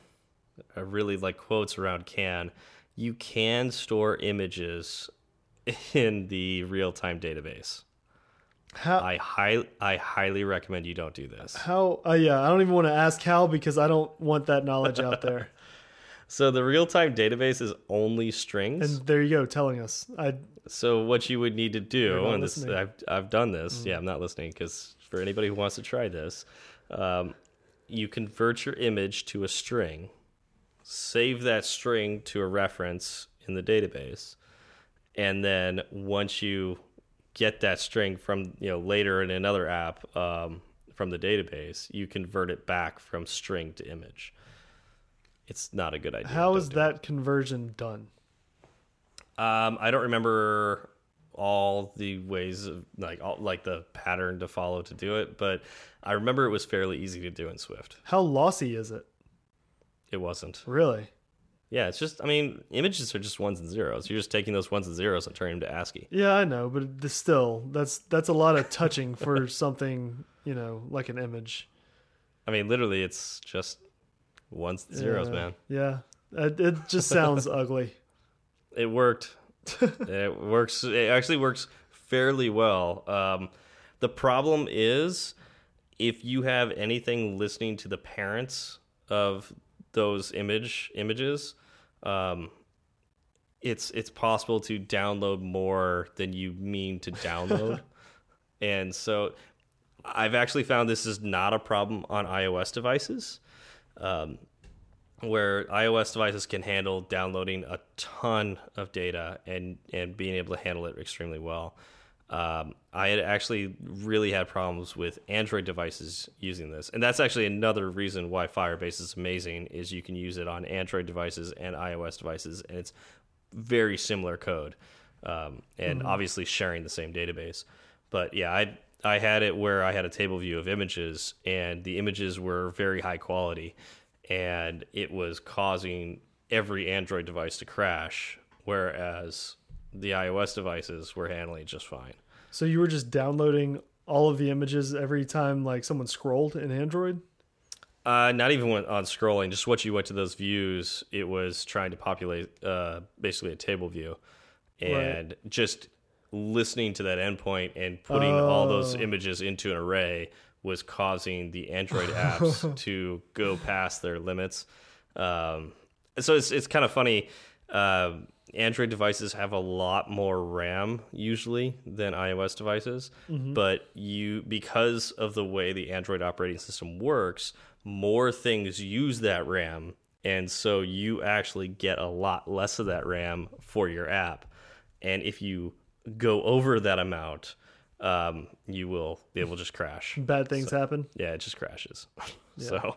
I really like quotes around can, you can store images in the real time database. How I, high, I highly recommend you don't do this. how uh, yeah, I don't even want to ask how because I don't want that knowledge out there. So, the real time database is only strings. And there you go telling us. I So what you would need to do, and this listening. Mm. I've I've done this. Yeah, I'm not listening because for anybody who wants to try this, um, you convert your image to a string, save that string to a reference in the database, and then once you get that string from you know later in another app um, from the database, you convert it back from string to image. It's not a good idea. How is Don't it. that conversion done? Um, I don't remember all the ways of like all, like the pattern to follow to do it, but I remember it was fairly easy to do in Swift. How lossy is it? It wasn't. Really? Yeah, it's just I mean, images are just ones and zeros. You're just taking those ones and zeros and turning them to ASCII. Yeah, I know, but still, that's that's a lot of touching for something you know like an image. I mean, literally, it's just ones and zeros, Yeah. man. Yeah, it, it just sounds ugly. It worked. it works. It actually works fairly well. Um, the problem is if you have anything listening to the parents of those image images, um, it's it's possible to download more than you mean to download, and so I've actually found this is not a problem on iOS devices. Um, where iOS devices can handle downloading a ton of data and and being able to handle it extremely well. Um, I had actually really had problems with Android devices using this, and that's actually another reason why Firebase is amazing. Is you can use it on Android devices and iOS devices, and it's very similar code, um, and obviously sharing the same database. But yeah, I I had it where I had a table view of images, and the images were very high quality, and it was causing every Android device to crash, whereas the iOS devices were handling just fine. So you were just downloading all of the images every time like someone scrolled in Android? Uh, not even when, on scrolling, just once you went to those views, it was trying to populate uh, basically a table view, and just listening to that endpoint and putting all those Oh. images into an array was causing the Android apps to go past their limits. Um, so it's it's kind of funny. Uh, Android devices have a lot more RAM usually than iOS devices, but you because of the way the Android operating system works, more things use that RAM, and so you actually get a lot less of that RAM for your app. And if you go over that amount, um, you will it will just crash. Bad things happen. Yeah, it just crashes. so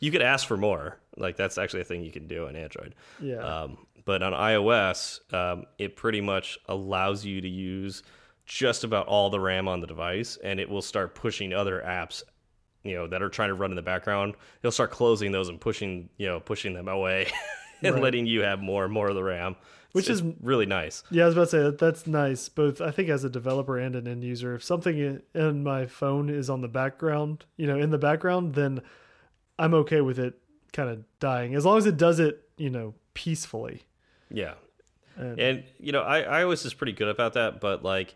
You could ask for more. Like that's actually a thing you can do on Android. Yeah. Um, but on iOS, um, it pretty much allows you to use just about all the RAM on the device, and it will start pushing other apps, you know, that are trying to run in the background. It'll start closing those and pushing, you know, pushing them away, and Right. letting you have more and more of the RAM, Which It's is- really nice. Yeah, I was about to say that that's nice, both I think as a developer and an end user. If something in my phone is on the background, you know, in the background, then I'm okay with it kind of dying as long as it does it, you know, peacefully. Yeah, And, and you know, I iOS is pretty good about that, but like,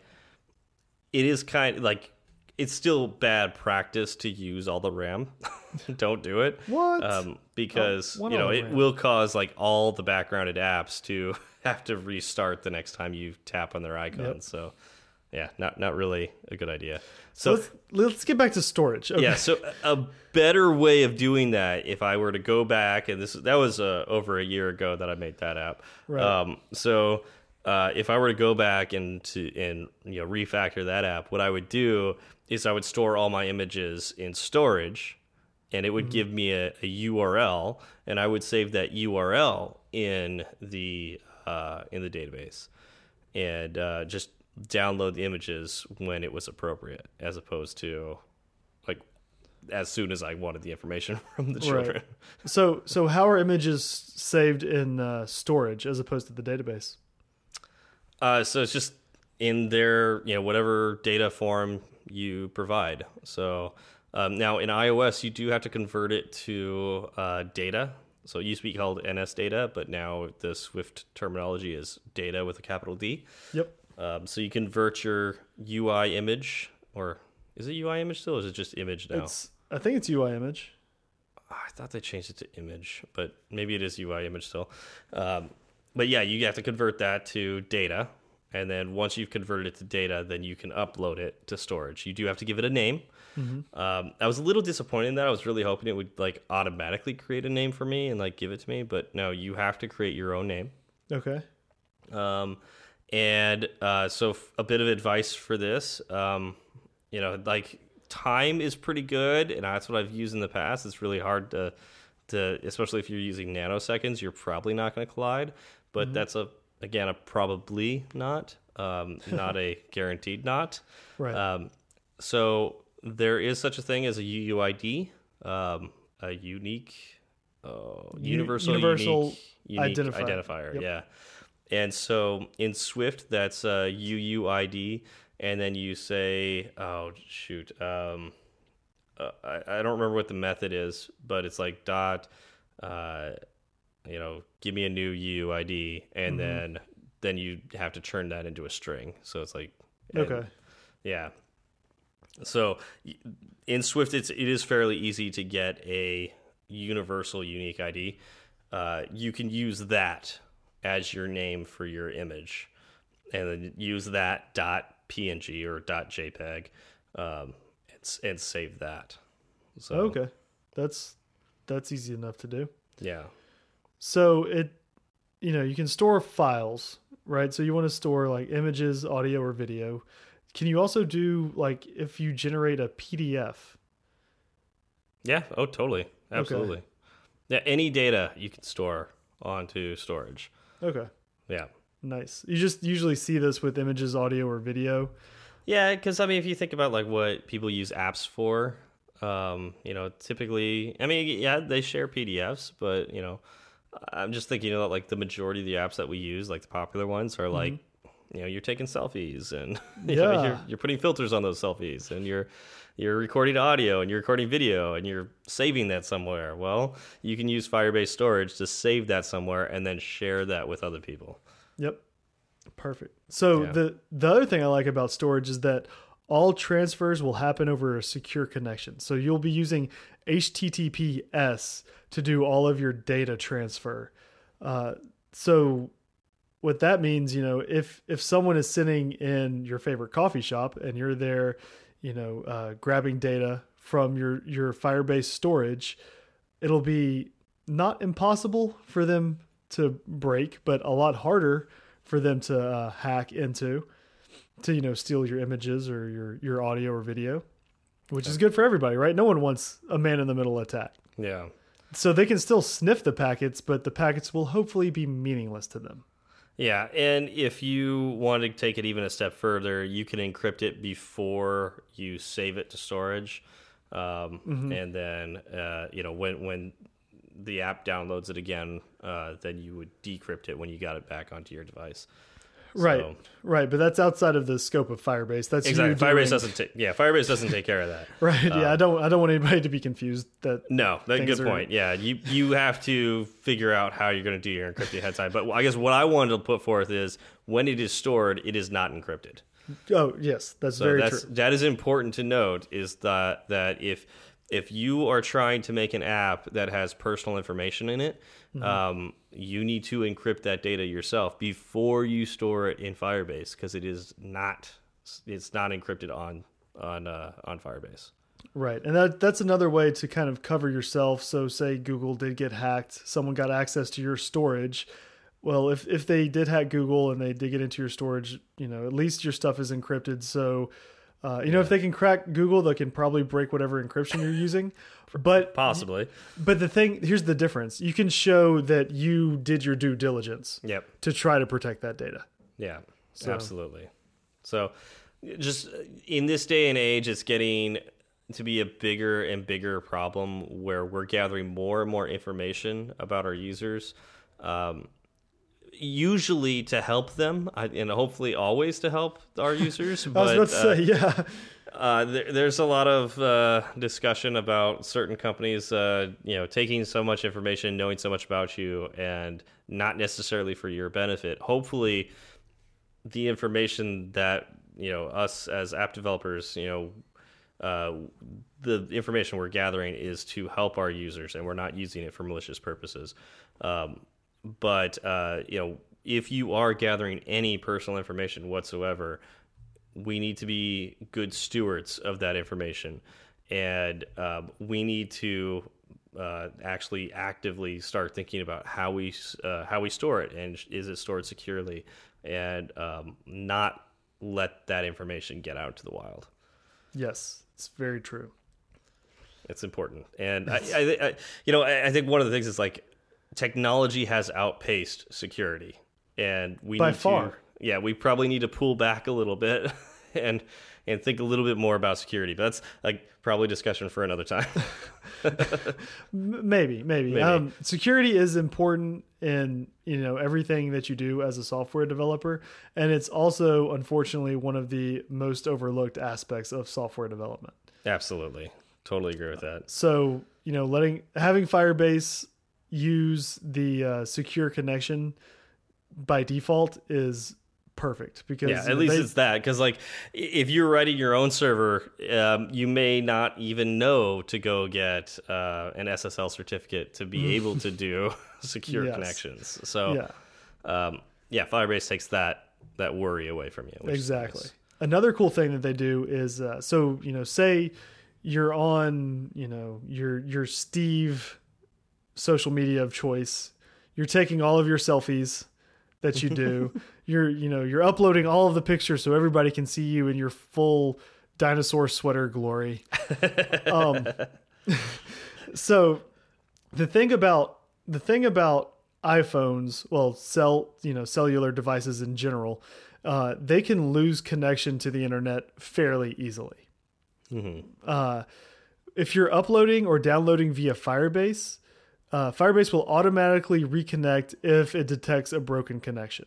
it is kind like it's still bad practice to use all the RAM. Don't do it. what? um, because Oh, you know it RAM. will cause like all the backgrounded apps to have to restart the next time you tap on their icon. Yep. So yeah, not not really a good idea. so So let's let's get back to storage. Okay. yeah, so a better way of doing that, if I were to go back, and this that was uh, over a year ago that I made that app. Right. Um, so uh, if I were to go back and to and you know refactor that app, what I would do is I would store all my images in storage, and it would give me a, a URL, and I would save that URL in the uh, in the database, and uh, just download the images when it was appropriate, as opposed to like as soon as I wanted the information from the children. So so how are images saved in uh, storage as opposed to the database? Uh, so it's just in their you know whatever data form you provide. So um, now in iOS you do have to convert it to uh, data. So it used to be called NS data, but now the Swift terminology is data with a capital D. Yep. Um, so you convert your UI image, or is it UI image still, or is it just image now? It's I think it's UI image. I thought they changed it to image, but maybe it is UI image still. Um, but yeah, you have to convert that to data, and then once you've converted it to data, then you can upload it to storage. You do have to give it a name. Um, I was a little disappointed in that. I was really hoping it would like automatically create a name for me and like give it to me, but no, you have to create your own name. Okay. Um, and uh, so f- a bit of advice for this, um, you know, like time is pretty good, and that's what I've used in the past. It's really hard to, to especially if you're using nanoseconds, you're probably not going to collide. But that's a again a probably not, um, not a guaranteed not. Right. Um, so there is such a thing as a UUID, um, a unique, uh, universal, universal unique, unique identifier. identifier. Yep. Yeah. And so in Swift, that's a UUID, and then you say, oh shoot, um, uh, I, I don't remember what the method is, but it's like dot, uh, you know, give me a new UUID, and Mm-hmm. then then you have to turn that into a string. So it's like okay. yeah. So in Swift, it's it is fairly easy to get a universal unique ID. Uh, you can use that as your name for your image, and then use that dot PNG or dot JPEG, um, and, and save that. So Okay. That's that's easy enough to do. yeah, So it, you know, you can store files, right? So you want to store like images, audio, or video. Can you also do like if you generate a PDF? yeah. Oh, totally, absolutely. Yeah, any data you can store onto storage. Okay, Yeah. nice. You just usually see this with images, audio, or video. Yeah, because I mean, if you think about like what people use apps for, um, you know, typically, I mean, yeah, they share PDFs, but you know, I'm just thinking about like the majority of the apps that we use, like the popular ones, are mm-hmm. like, you know, you're taking selfies and you know, Yeah. you're, you're putting filters on those selfies, and you're you're recording audio and you're recording video and you're saving that somewhere. Well, you can use Firebase storage to save that somewhere and then share that with other people. Yep. Perfect. So Yeah. the the other thing I like about storage is that all transfers will happen over a secure connection. So you'll be using HTTPS to do all of your data transfer. Uh, so what that means, you know, if if someone is sitting in your favorite coffee shop and you're there, you know, uh, grabbing data from your your Firebase storage, it'll be not impossible for them to break, but a lot harder for them to uh, hack into to you know steal your images or your your audio or video, which is good for everybody, right? No one wants a man in the middle attack. Yeah. so they can still sniff the packets, but the packets will hopefully be meaningless to them. Yeah, and if you want to take it even a step further, you can encrypt it before you save it to storage, um, mm -hmm. and then uh, you know when when the app downloads it again, uh, then you would decrypt it when you got it back onto your device. Right, so, right, but that's outside of the scope of Firebase. That's exactly Firebase doesn't take. Yeah, Firebase doesn't take care of that. right. Um, yeah, I um, don't. I don't want anybody to be confused. That no, that's a good are, point. Yeah, you you have to figure out how you're going to do your encrypting ahead of time. But I guess what I wanted to put forth is when it is stored, it is not encrypted. Oh yes, that's so very that's, true. That is important to note. Is that that if if you are trying to make an app that has personal information in it, mm -hmm. um, you need to encrypt that data yourself before you store it in Firebase because it is not it's not encrypted on on uh, on Firebase. Right, and that that's another way to kind of cover yourself. So, say Google did get hacked, someone got access to your storage. Well, if if they did hack Google and they did get into your storage, you know, at least your stuff is encrypted. So uh, you know, if they can crack Google, they can probably break whatever encryption you're using. But possibly. But the thing here's the difference: you can show that you did your due diligence. Yep. To try to protect that data. Yeah. So. Absolutely. So, just in this day and age, it's getting to be a bigger and bigger problem where we're gathering more and more information about our users. Um, usually to help them and hopefully always to help our users. I was about to uh, say, yeah. Uh, there, there's a lot of uh, discussion about certain companies, uh, you know, taking so much information, knowing so much about you, and not necessarily for your benefit. Hopefully, the information that you know us as app developers, you know, uh, the information we're gathering is to help our users, and we're not using it for malicious purposes. Um, but uh, you know, if you are gathering any personal information whatsoever, we need to be good stewards of that information, and um, we need to uh, actually actively start thinking about how we uh, how we store it and is it stored securely, and um, not let that information get out to the wild. Yes, it's very true. It's important, and I, I, I, you know, I, I think one of the things is like technology has outpaced security, and we by need far. To, yeah, we probably need to pull back a little bit and and think a little bit more about security. But that's like probably discussion for another time. maybe, maybe. maybe. Um, security is important in you know everything that you do as a software developer, and it's also unfortunately one of the most overlooked aspects of software development. Absolutely, totally agree with that. So you know, letting having Firebase use the uh, secure connection by default is perfect because yeah at least they, it's that because like if you're writing your own server um, you may not even know to go get uh, an ssl certificate to be able to do secure yes. connections so yeah. Um, yeah firebase takes that that worry away from you exactly nice. another cool thing that they do is uh, so you know say you're on you know your your steve social media of choice. You're taking all of your selfies that you do. you're you know you're uploading all of the pictures so everybody can see you in your full dinosaur sweater glory. um, so the thing about the thing about iPhones, well, cell you know cellular devices in general, uh, they can lose connection to the internet fairly easily. Mm -hmm. uh, if you're uploading or downloading via Firebase, uh, Firebase will automatically reconnect if it detects a broken connection.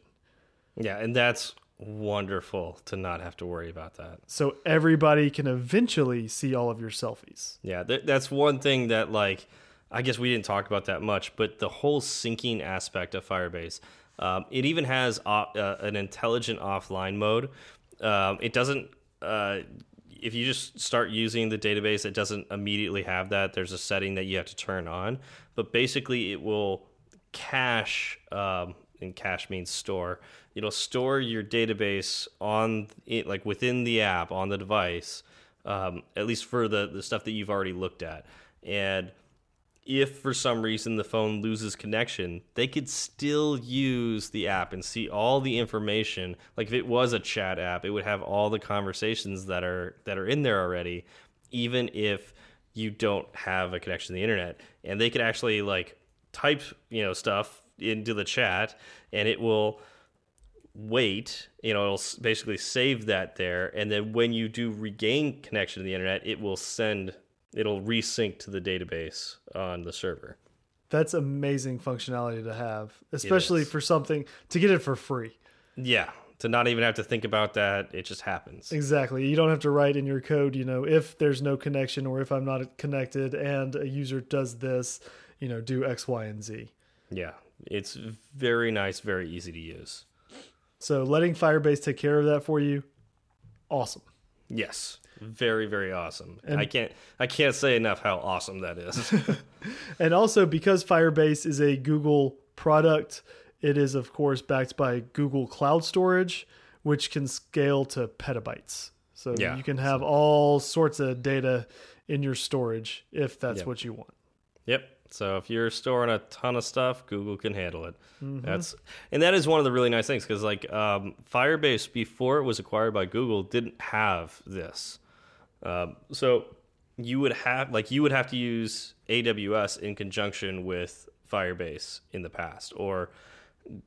Yeah, and that's wonderful to not have to worry about that. So everybody can eventually see all of your selfies. Yeah, th that's one thing that like I guess we didn't talk about that much, but the whole syncing aspect of Firebase, um, it even has uh, an intelligent offline mode. Um, it doesn't uh, if you just start using the database, it doesn't immediately have that. There's a setting that you have to turn on, but basically it will cache. Um, and cache means store. It'll store your database on it, like within the app on the device, um, at least for the the stuff that you've already looked at, and if for some reason the phone loses connection, they could still use the app and see all the information. Like if it was a chat app, it would have all the conversations that are that are in there already, even if you don't have a connection to the internet, and they could actually like type you know stuff into the chat, and it will wait you know it'll basically save that there and then when you do regain connection to the internet it will send it'll resync to the database on the server. That's amazing functionality to have especially for something to get it for free. Yeah to not even have to think about that it just happens. Exactly. You don't have to write in your code you know if there's no connection or if i'm not connected and a user does this you know do x y and z. Yeah it's very nice very easy to use. So letting Firebase take care of that for you, awesome. Yes, very very awesome. And I can't I can't say enough how awesome that is. and also because Firebase is a Google product, it is of course backed by Google Cloud Storage, which can scale to petabytes. So yeah. you can have all sorts of data in your storage if that's yep. what you want. Yep. So if you're storing a ton of stuff, Google can handle it. Mm -hmm. That's and that is one of the really nice things because like um, Firebase before it was acquired by Google didn't have this. Um, so you would have like you would have to use AWS in conjunction with Firebase in the past or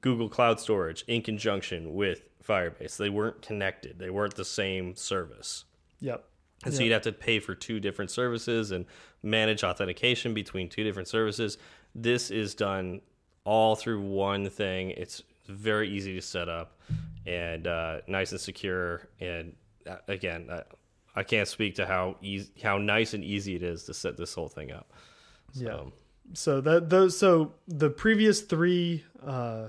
Google Cloud Storage in conjunction with Firebase. They weren't connected. They weren't the same service. Yep. And so you'd have to pay for two different services and manage authentication between two different services. This is done all through one thing. It's very easy to set up and uh, nice and secure. And uh, again, I, I can't speak to how easy, how nice and easy it is to set this whole thing up. So. Yeah. So that those so the previous three uh,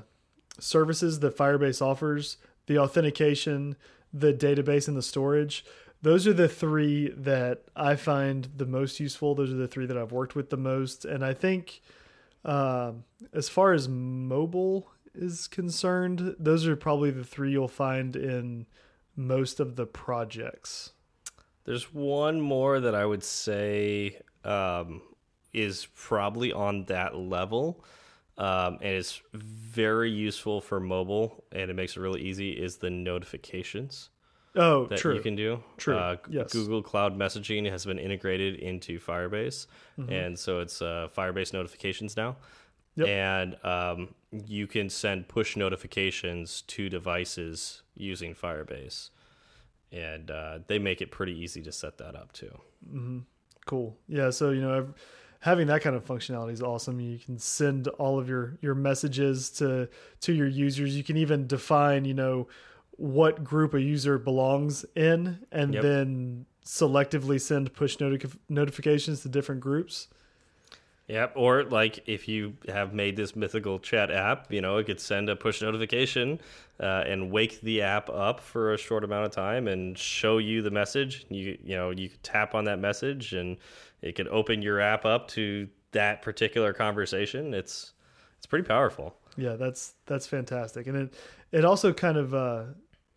services that Firebase offers, the authentication, the database, and the storage those are the three that I find the most useful. Those are the three that I've worked with the most. And I think uh, as far as mobile is concerned, those are probably the three you'll find in most of the projects. There's one more that I would say um, is probably on that level. Um, and it's very useful for mobile and it makes it really easy is the notifications Oh, that true. you can do. True. Uh, yes. Google Cloud Messaging has been integrated into Firebase, mm -hmm. and so it's uh, Firebase notifications now. Yep. And um, you can send push notifications to devices using Firebase, and uh, they make it pretty easy to set that up too. Mm -hmm. Cool. Yeah. So you know, having that kind of functionality is awesome. You can send all of your your messages to to your users. You can even define, you know what group a user belongs in and yep. then selectively send push notif notifications to different groups. Yep. Or like if you have made this mythical chat app, you know, it could send a push notification uh, and wake the app up for a short amount of time and show you the message. You you know you could tap on that message and it could open your app up to that particular conversation. It's it's pretty powerful. Yeah, that's that's fantastic, and it it also kind of uh,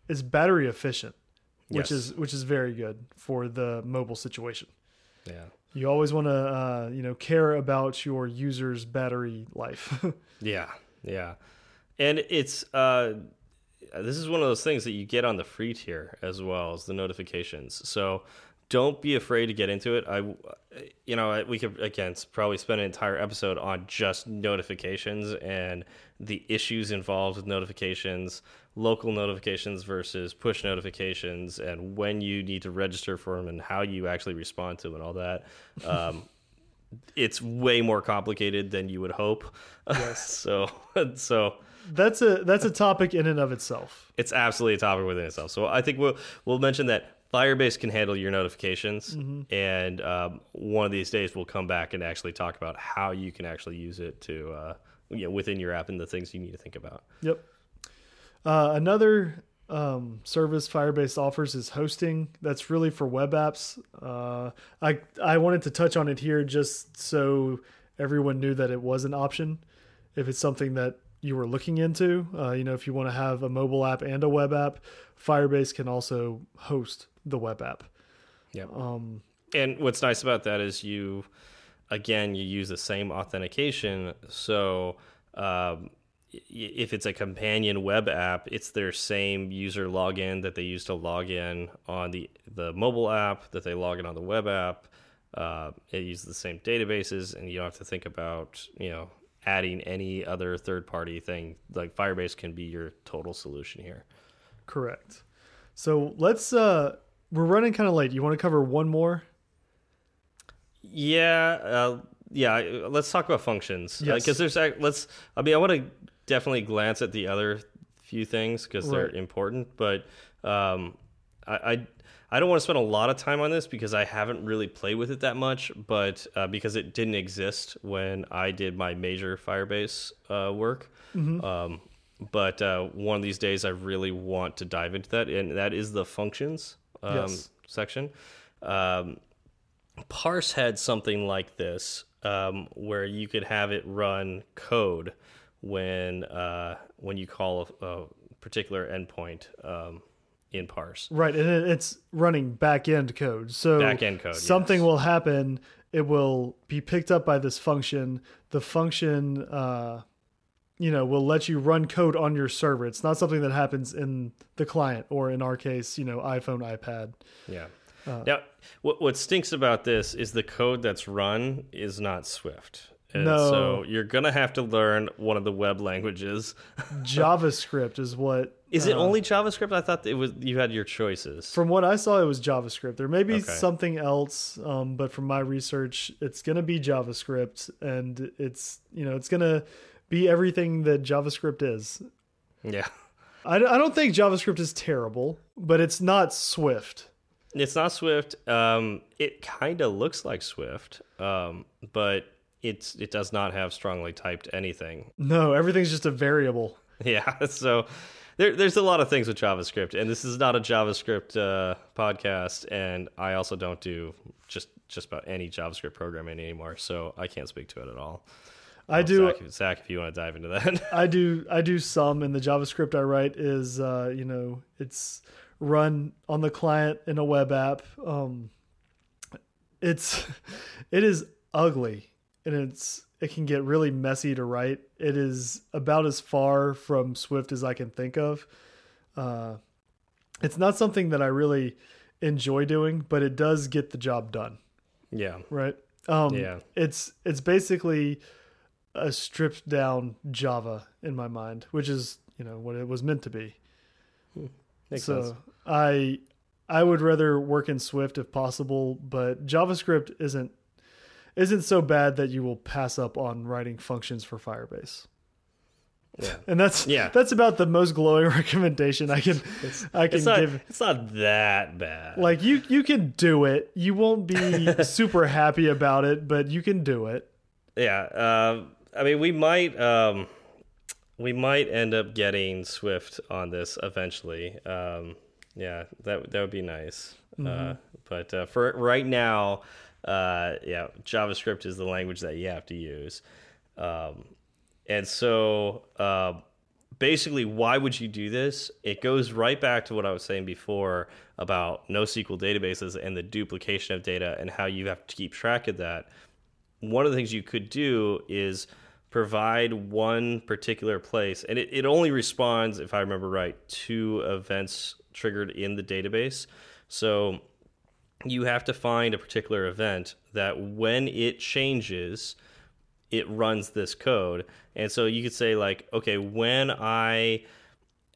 is battery efficient, which yes. is which is very good for the mobile situation. Yeah. You always want to uh, you know care about your user's battery life. yeah. Yeah. And it's uh this is one of those things that you get on the free tier as well as the notifications. So don't be afraid to get into it. I, you know, we could again probably spend an entire episode on just notifications and the issues involved with notifications, local notifications versus push notifications, and when you need to register for them and how you actually respond to them and all that. Um, it's way more complicated than you would hope. Yes. so, so that's a that's a topic in and of itself. It's absolutely a topic within itself. So I think we'll we'll mention that Firebase can handle your notifications, mm -hmm. and um, one of these days we'll come back and actually talk about how you can actually use it to uh, you know within your app and the things you need to think about. Yep. Uh, another um, service Firebase offers is hosting. That's really for web apps. Uh, I I wanted to touch on it here just so everyone knew that it was an option. If it's something that you were looking into, uh, you know, if you want to have a mobile app and a web app, Firebase can also host the web app. Yeah. Um, and what's nice about that is you again, you use the same authentication. So um, if it's a companion web app, it's their same user login that they use to log in on the the mobile app that they log in on the web app. Uh, it uses the same databases, and you don't have to think about you know adding any other third party thing. Like Firebase can be your total solution here. Correct. So let's uh we're running kind of late. You want to cover one more? Yeah, uh, yeah. Let's talk about functions because Yes. there's ac- let's. I mean, I want to definitely glance at the other few things because they're important, but um, I, I I don't want to spend a lot of time on this because I haven't really played with it that much, but uh, because it didn't exist when I did my major Firebase uh, work. Um, but uh, one of these days, I really want to dive into that, and that is the functions um, Yes. section. Um, Parse had something like this, um, where you could have it run code when uh, when you call a, a particular endpoint um, in Parse. Right, and it, it's running back end code. So Back-end code, Something yes. will happen. It will be picked up by this function. The function, uh, you know, will let you run code on your server. It's not something that happens in the client, or in our case, you know, iPhone, iPad. Yeah. Uh. now, what what stinks about this is the code that's run is not Swift. And No. So you're gonna have to learn one of the web languages. JavaScript is what. Is it uh, only JavaScript? I thought it was you had your choices. From what I saw, it was JavaScript. There may be Okay. something else, um, but from my research, it's going to be JavaScript, and it's you know it's going to be everything that JavaScript is. yeah. I, I don't think JavaScript is terrible, but it's not Swift. It's not Swift. Um, it kind of looks like Swift, um, but it's it does not have strongly typed anything. No, everything's just a variable. Yeah, so there, there's a lot of things with JavaScript, and this is not a JavaScript uh, podcast, and I also don't do just just about any JavaScript programming anymore, so I can't speak to it at all. I do. Zach, Zach, if you want to dive into that. I do. I do some, and the JavaScript I write is, uh, you know, it's run on the client in a web app. Um, it's, it is ugly, and it's it can get really messy to write. It is about as far from Swift as I can think of. Uh, it's not something that I really enjoy doing, but it does get the job done. yeah, Right. Um, Yeah. It's it's basically a stripped down Java in my mind, which is you know what it was meant to be. Makes so sense. I I would rather work in Swift if possible, but JavaScript isn't isn't so bad that you will pass up on writing functions for Firebase. Yeah. And that's Yeah. that's about the most glowing recommendation I can I can It's not, give. it's not that bad. Like you you can do it. You won't be super happy about it, but you can do it. Yeah, um, I mean, we might um, we might end up getting Swift on this eventually. Um, yeah, that that would be nice. Uh, but uh, for right now, uh, yeah, JavaScript is the language that you have to use. Um, and so, uh, basically, why would you do this? It goes right back to what I was saying before about NoSQL databases and the duplication of data and how you have to keep track of that one of the things you could do is provide one particular place and it, it only responds if i remember right to events triggered in the database. So you have to find a particular event that when it changes it runs this code. And so you could say like okay when i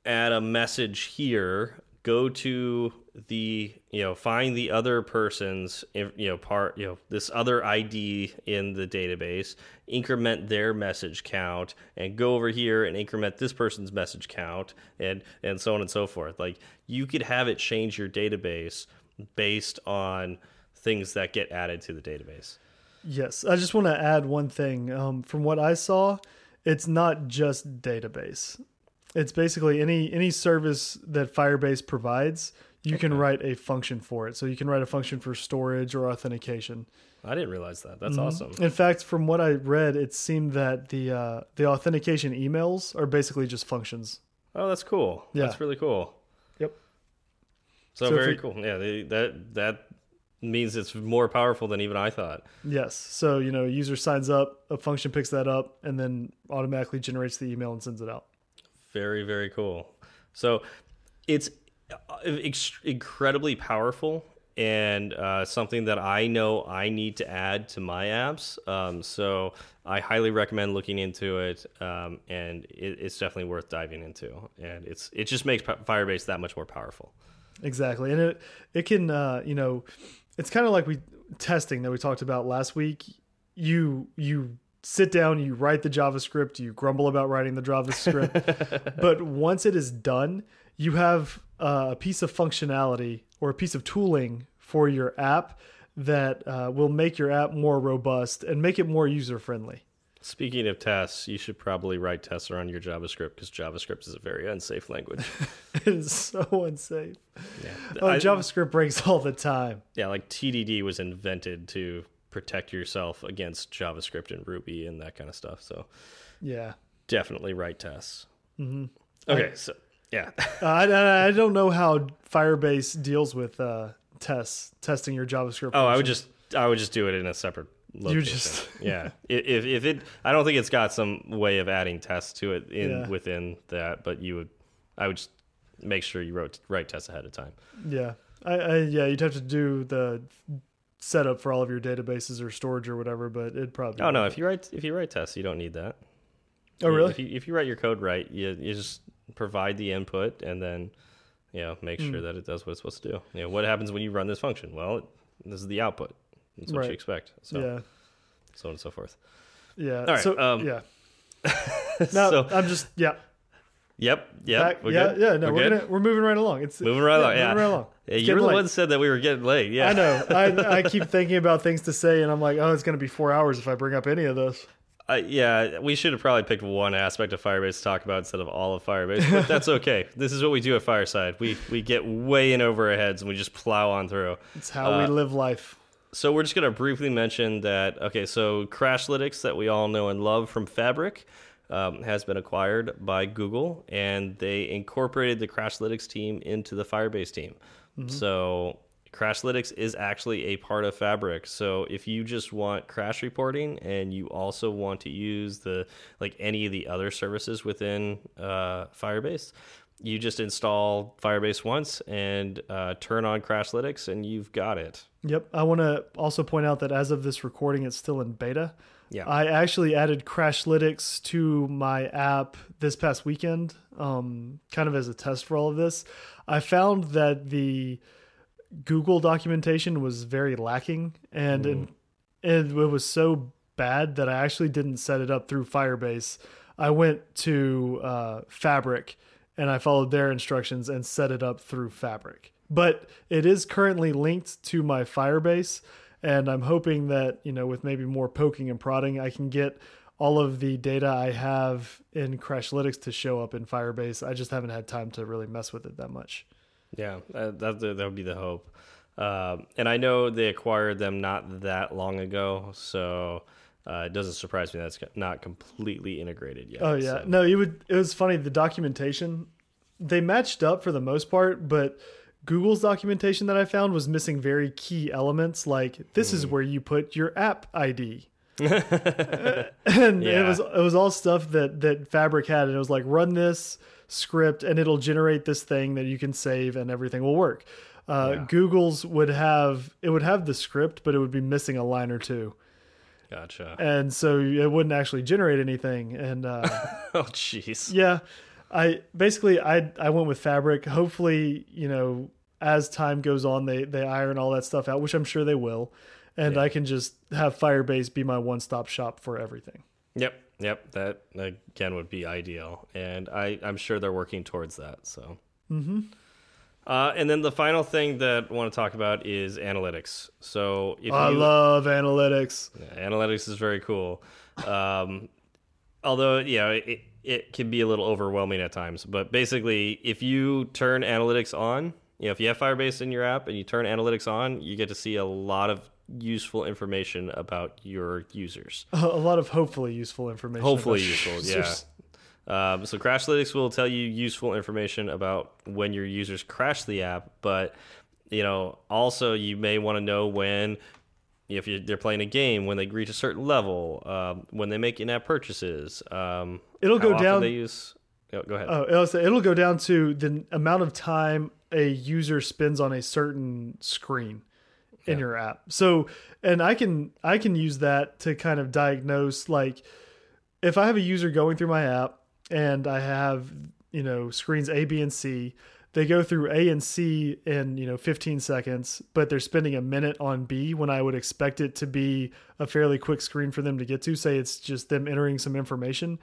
add a message here go to the you know find the other person's you know part you know this other id in the database increment their message count and go over here and increment this person's message count and and so on and so forth like you could have it change your database based on things that get added to the database Yes, I just want to add one thing. Um, from what I saw, it's not just database. It's basically any any service that Firebase provides. You can write a function for it. So you can write a function for storage or authentication. i didn't realize that that's awesome In fact, from what I read, it seemed that the uh, the authentication emails are basically just functions. oh that's cool Yeah. that's really cool Yep. So, So very cool. Yeah, they, that that means it's more powerful than even I thought. Yes. So you know, user signs up, a function picks that up, and then automatically generates the email and sends it out. Very very cool. So it's incredibly powerful, and uh, something that I know I need to add to my apps. Um, so I highly recommend looking into it, um, and it, it's definitely worth diving into. And it's it just makes Firebase that much more powerful. Exactly, and it it can uh, you know it's kind of like we testing that we talked about last week. You you sit down, you write the JavaScript, you grumble about writing the JavaScript, but once it is done, you have a piece of functionality or a piece of tooling for your app that uh, will make your app more robust and make it more user friendly. Speaking of tests, you should probably write tests around your JavaScript because JavaScript is a very unsafe language. it is so unsafe. Yeah. Oh, I, JavaScript breaks all the time. Yeah, like TDD was invented to protect yourself against JavaScript and Ruby and that kind of stuff. So, yeah, definitely write tests. Mm -hmm. Okay, I, so yeah, uh, I, I don't know how Firebase deals with uh, tests, testing your JavaScript. Oh. I would just I would just do it in a separate location. You just yeah. If if it, I don't think it's got some way of adding tests to it in yeah. within that, but you would, I would just make sure you wrote write tests ahead of time. Yeah, I, I yeah, you'd have to do the setup for all of your databases or storage or whatever, but it'd probably. Oh no, if you write if you write tests, you don't need that. Oh really? If you, if you write your code right, you you just provide the input and then you know make sure mm. that it does what it's supposed to do. You know what happens when you run this function? Well, this is the output. That's what right. you expect. So, yeah. so on and so forth. Yeah. All right. So, um, yeah. no, so, I'm just yeah. Yep. Yep. yeah. Good? Yeah. No, we're, we're gonna we're moving right along. It's moving right yeah, along. Yeah. Moving right along. Yeah, you were the one said that we were getting late. Yeah. I know. I I keep thinking about things to say, and I'm like, oh, it's gonna be four hours if I bring up any of this. Uh, yeah, we should have probably picked one aspect of Firebase to talk about instead of all of Firebase, but that's okay. this is what we do at Fireside. We we get way in over our heads and we just plow on through. It's how uh, we live life. So we're just going to briefly mention that. Okay, so Crashlytics that we all know and love from Fabric um, has been acquired by Google, and they incorporated the Crashlytics team into the Firebase team. Mm -hmm. So Crashlytics is actually a part of Fabric. So if you just want crash reporting and you also want to use the like any of the other services within uh, Firebase, you just install Firebase once and uh, turn on Crashlytics, and you've got it. Yep. I want to also point out that as of this recording, it's still in beta. Yeah. I actually added Crashlytics to my app this past weekend, um, kind of as a test for all of this. I found that the Google documentation was very lacking, and mm. and it was so bad that I actually didn't set it up through Firebase. I went to uh, Fabric and I followed their instructions and set it up through Fabric but it is currently linked to my Firebase, and I'm hoping that you know with maybe more poking and prodding, I can get all of the data I have in Crashlytics to show up in Firebase. I just haven't had time to really mess with it that much. Yeah, that that, that would be the hope. Um, and I know they acquired them not that long ago, so uh, it doesn't surprise me that's not completely integrated yet. Oh yeah, so. no, it would. It was funny. The documentation they matched up for the most part, but Google's documentation that I found was missing very key elements like this mm. is hmm. where you put your app ID. and yeah. it was it was all stuff that that Fabric had and it was like run this script and it'll generate this thing that you can save and everything will work. Uh, yeah. Google's would have it would have the script but it would be missing a line or two. Gotcha. And so it wouldn't actually generate anything and uh, oh jeez. Yeah. I basically I I went with Fabric. Hopefully, you know, as time goes on, they they iron all that stuff out, which I'm sure they will, and yeah. I can just have Firebase be my one stop shop for everything. Yep, yep. That again would be ideal, and I I'm sure they're working towards that. So. Mm -hmm. Uh, and then the final thing that I want to talk about is analytics. So if I you, love analytics. Yeah, analytics is very cool. Um, although, yeah, it, it can be a little overwhelming at times. But basically, if you turn analytics on, you know, if you have Firebase in your app and you turn analytics on, you get to see a lot of useful information about your users. A lot of hopefully useful information. Hopefully useful, yeah. Um, so Crashlytics will tell you useful information about when your users crash the app, but you know, also you may want to know when if they're playing a game, when they reach a certain level, um, when they make in-app purchases. Um, it'll go down. They use. Oh, go ahead. Oh, it'll, go down to the amount of time a user spends on a certain screen. In your app. So, and I can I can use that to kind of diagnose like if I have a user going through my app and I have you know screens A, B, and C, they go through A and C in you know 15 seconds, but they're spending a minute on B when I would expect it to be a fairly quick screen for them to get to. Say it's just them entering some information,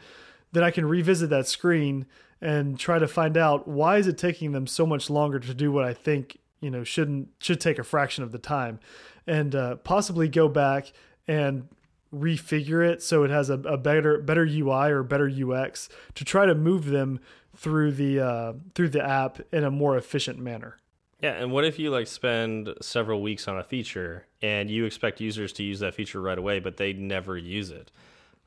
then I can revisit that screen and try to find out why is it taking them so much longer to do what I think you know shouldn't should take a fraction of the time, and uh, possibly go back and refigure it so it has a, a better better UI or better UX to try to move them through the uh, through the app in a more efficient manner. Yeah, and what if you like spend several weeks on a feature and you expect users to use that feature right away, but they never use it?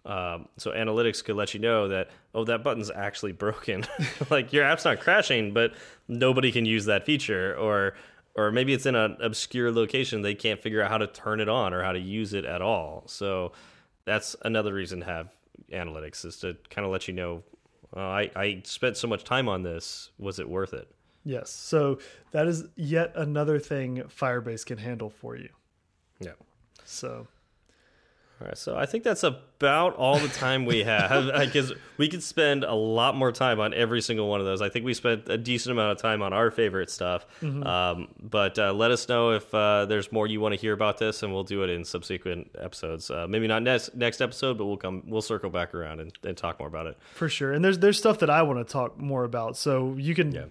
Um, so analytics could let you know that oh that button's actually broken, like your app's not crashing, but nobody can use that feature, or or maybe it's in an obscure location they can't figure out how to turn it on or how to use it at all. So that's another reason to have analytics is to kind of let you know uh, I I spent so much time on this, was it worth it? Yes. So that is yet another thing Firebase can handle for you. Yeah. So all right, so I think that's about all the time we have because we could spend a lot more time on every single one of those. I think we spent a decent amount of time on our favorite stuff. Mm -hmm. um, but uh, let us know if uh, there's more you want to hear about this, and we'll do it in subsequent episodes. Uh, maybe not next next episode, but we'll come we'll circle back around and, and talk more about it for sure. And there's there's stuff that I want to talk more about, so you can. Yeah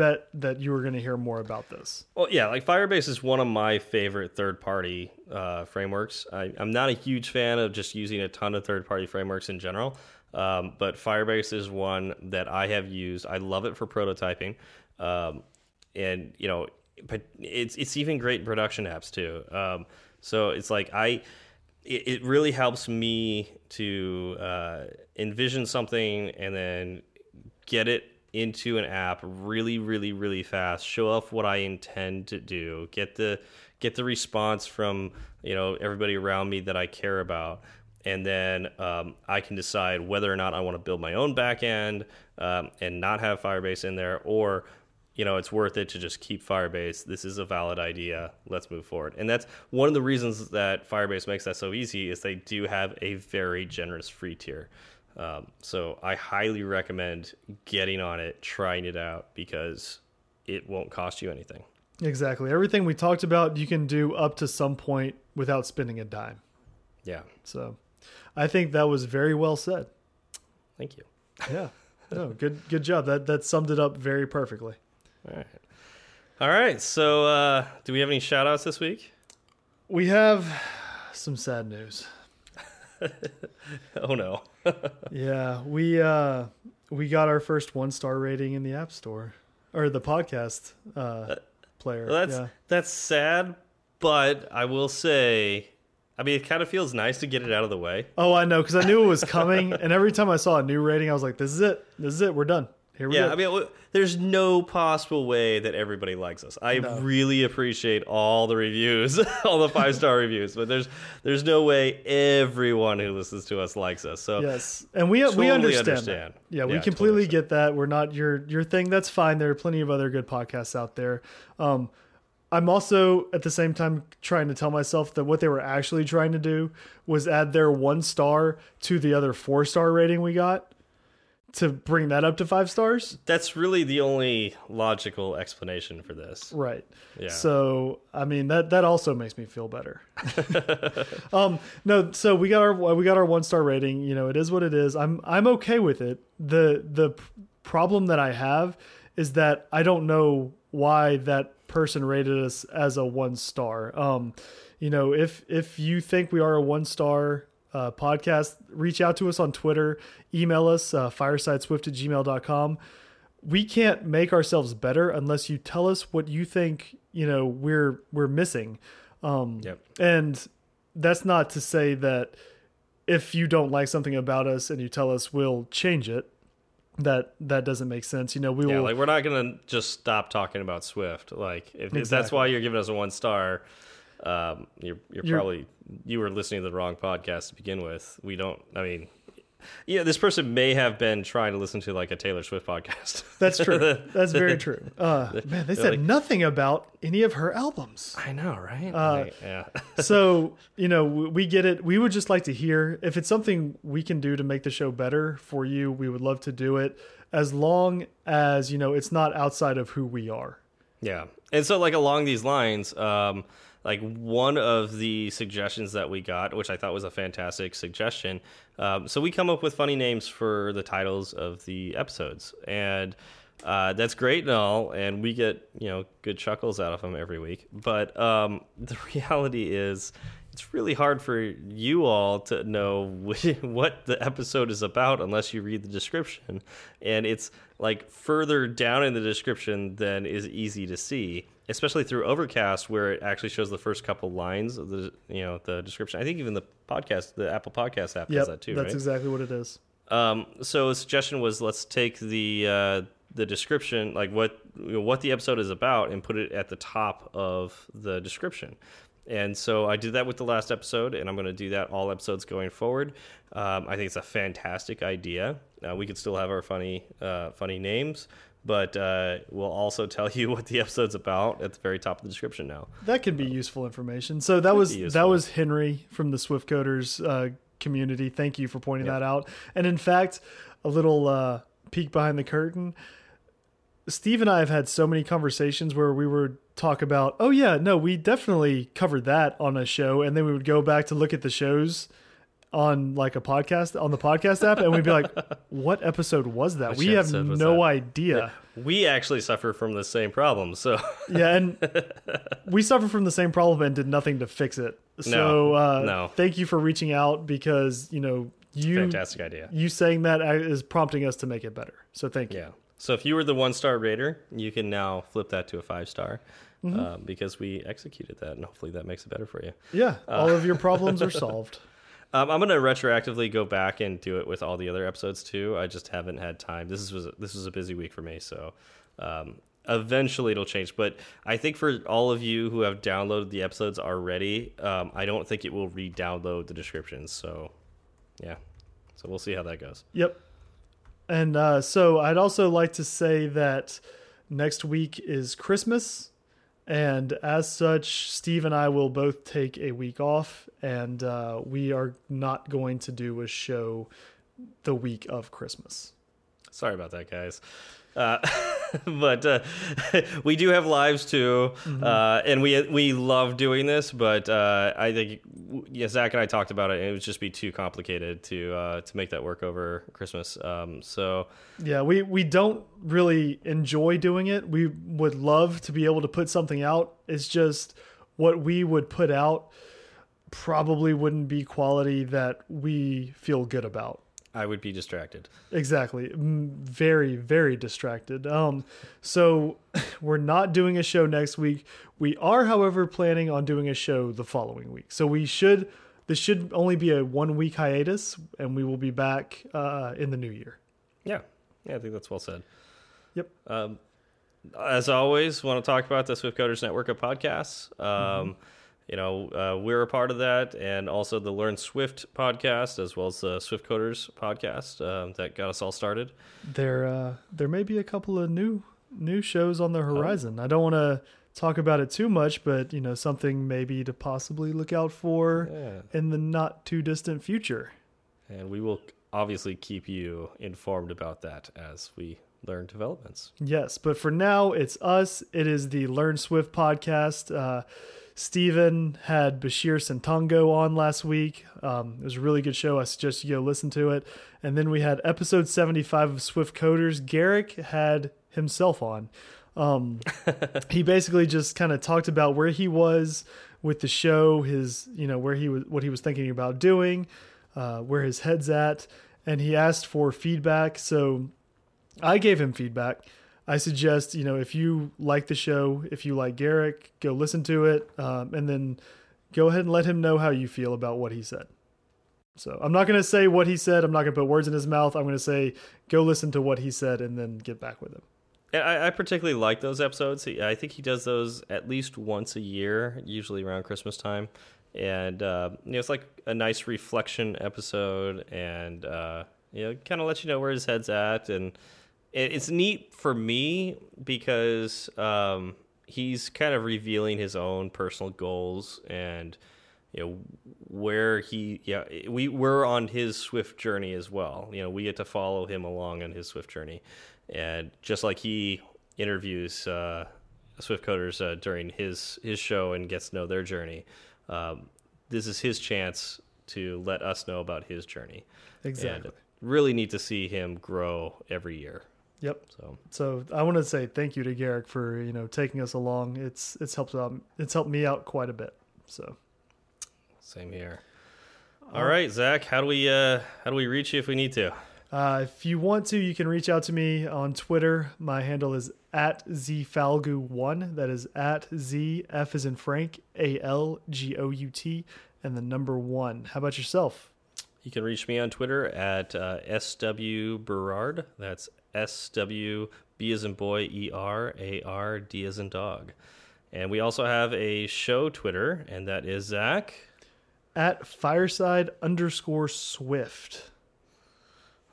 bet that you were going to hear more about this. Well, yeah, like Firebase is one of my favorite third-party uh, frameworks. I, am not a huge fan of just using a ton of third-party frameworks in general, um, but Firebase is one that I have used. I love it for prototyping, um, and you know, but it's it's even great in production apps too. Um, so it's like I. It, it really helps me to uh, envision something and then get it into an app really really really fast show off what i intend to do get the get the response from you know everybody around me that i care about. And then um, i can decide whether or not i want to build my own backend um, and not have firebase in there or you know it's worth it to just keep firebase. This is a valid idea. Let's move forward. And that's one of the reasons that firebase makes that so easy is they do have a very generous free tier um, so I highly recommend getting on it, trying it out because it won't cost you anything. Exactly. Everything we talked about, you can do up to some point without spending a dime. Yeah. So I think that was very well said. Thank you. Yeah. No, good good job. That that summed it up very perfectly. All right. All right. So uh, do we have any shout outs this week? We have some sad news. oh no. yeah, we uh we got our first one star rating in the App Store or the podcast uh player. Well, that's yeah. that's sad, but I will say I mean, it kind of feels nice to get it out of the way. Oh, I know, because I knew it was coming, and every time I saw a new rating, I was like, "This is it. This is it. We're done." Here we yeah, go. I mean, there's no possible way that everybody likes us. I no. really appreciate all the reviews, all the five star reviews, but there's there's no way everyone who listens to us likes us. So yes, and we totally we understand. understand. Yeah, we yeah, completely totally get that. We're not your your thing. That's fine. There are plenty of other good podcasts out there. Um, I'm also at the same time trying to tell myself that what they were actually trying to do was add their one star to the other four star rating we got to bring that up to five stars. That's really the only logical explanation for this. Right. Yeah. So, I mean, that that also makes me feel better. um no, so we got our we got our one star rating, you know, it is what it is. I'm I'm okay with it. The the problem that I have is that I don't know why that person rated us as a one star. Um you know, if if you think we are a one star uh, podcast, reach out to us on Twitter, email us, uh, firesideswift at gmail.com. We can't make ourselves better unless you tell us what you think, you know, we're, we're missing. Um, yep. and that's not to say that if you don't like something about us and you tell us we'll change it, that that doesn't make sense. You know, we yeah, will like we're not gonna just stop talking about Swift. Like if, exactly. if that's why you're giving us a one star, um, you're, you're, you're probably you were listening to the wrong podcast to begin with. We don't. I mean, Yeah, this person may have been trying to listen to like a Taylor Swift podcast. That's true. That's very true. Uh, man, they said like- nothing about any of her albums. I know, right? Uh, Like, yeah. so you know we get it we would just like to hear if it's something we can do to make the show better for you we would love to do it as long as you know it's not outside of who we are Yeah. And so like along these lines, um like one of the suggestions that we got, which I thought was a fantastic suggestion. Um, so we come up with funny names for the titles of the episodes, and uh, that's great and all, and we get you know good chuckles out of them every week. But um, the reality is, it's really hard for you all to know what the episode is about unless you read the description, and it's like further down in the description than is easy to see especially through Overcast, where it actually shows the first couple lines of the you know the description. I think even the podcast, the Apple Podcast app, yep does that too, that's right? exactly what it is Um, so a suggestion was let's take the uh, the description, like what you know, what the episode is about, and put it at the top of the description. And so I did that with the last episode, and I'm going to do that all episodes going forward. Um, I think it's a fantastic idea. Uh, we could still have our funny uh, funny names, but uh, we'll also tell you what the episode's about at the very top of the description now. that could be useful information so that was that was henry from the swift coders uh, community thank you for pointing Yep. that out and in fact a little uh, peek behind the curtain Steve and I have had so many conversations where we would talk about, oh yeah, no, we definitely covered that on a show, and then we would go back to look at the shows on like a podcast on the podcast app, and we'd be like, what episode was that? Which we have no that? idea. We actually suffer from the same problem, so Yeah, and we suffer from the same problem and did nothing to fix it. So No, uh, no. thank you for reaching out because you know you fantastic idea. you saying that is prompting us to make it better. So thank you. Yeah. So if you were the one star rater, you can now flip that to a five star uh, because we executed that, and hopefully that makes it better for you. Yeah, Uh, all of your problems are solved. Um, I'm going to retroactively go back and do it with all the other episodes too. I just haven't had time. This was this was a busy week for me, so um, eventually it'll change. But I think for all of you who have downloaded the episodes already, um, I don't think it will re-download the descriptions. So yeah, so we'll see how that goes. Yep. And uh, so I'd also like to say that next week is Christmas. And as such, Steve and I will both take a week off, and uh, we are not going to do a show the week of Christmas. Sorry about that, guys. Uh, but uh, we do have lives too, uh, and we we love doing this. But uh, I think yeah, Zach and I talked about it, and it would just be too complicated to uh, to make that work over Christmas. Um, so Yeah, we, we don't really enjoy doing it. We would love to be able to put something out. It's just what we would put out probably wouldn't be quality that we feel good about. I would be distracted. Exactly. Mm, Very, very distracted. Um, so we're not doing a show next week. We are, however, planning on doing a show the following week. So we should, this should only be a one week hiatus and we will be back uh, in the new year. Yeah, yeah, I think that's well said. Yep. Um, as always, want to talk about the Swift Coders Network of podcasts. Um, You know, uh, we're a part of that, and also the Learn Swift podcast, as well as the Swift Coders podcast um, that got us all started. There, uh, there may be a couple of new new shows on the horizon. I don't want to talk about it too much, but you know, something maybe to possibly look out for Yeah. in the not too distant future. And we will obviously keep you informed about that as we learn developments. Yes, but for now, it's us. It is the Learn Swift podcast. Uh, Steven had Bashir Santongo on last week. Um, it was a really good show. I suggest you go listen to it. And then we had episode 75 of Swift Coders. Garric had himself on. Um, he basically just kind of talked about where he was with the show, his, you know, where he was, what he was thinking about doing, uh, where his head's at. And he asked for feedback. So I gave him feedback. I suggest, you know, if you like the show, if you like Garric, go listen to it, um, and then go ahead and let him know how you feel about what he said. So I'm not going to say what he said. I'm not going to put words in his mouth. I'm going to say go listen to what he said and then get back with him. I, I particularly like those episodes. I think he does those at least once a year, usually around Christmas time. and uh, you know it's like a nice reflection episode, and uh, you know kind of let you know where his head's at, and it's neat for me because um, he's kind of revealing his own personal goals and you know where he yeah we we're on his swift journey as well. You know we get to follow him along on his swift journey. And just like he interviews uh, swift coders uh, during his his show and gets to know their journey um, this is his chance to let us know about his journey. Exactly. and really need to see him grow every year Yep. so So I want to say thank you to Garric for you know taking us along. It's it's helped out. It's helped me out quite a bit. So same here all right zach how do we uh how do we reach you if we need to uh, if you want to, you can reach out to me on Twitter. My handle is at zfalgout1. That is at z f is in Frank a l g o u t and the number one. How about yourself? You can reach me on Twitter at uh, SW Berard. That's SW B as in boy, E R A R D as in dog. And we also have a show Twitter, and that is Zach. At fireside underscore swift.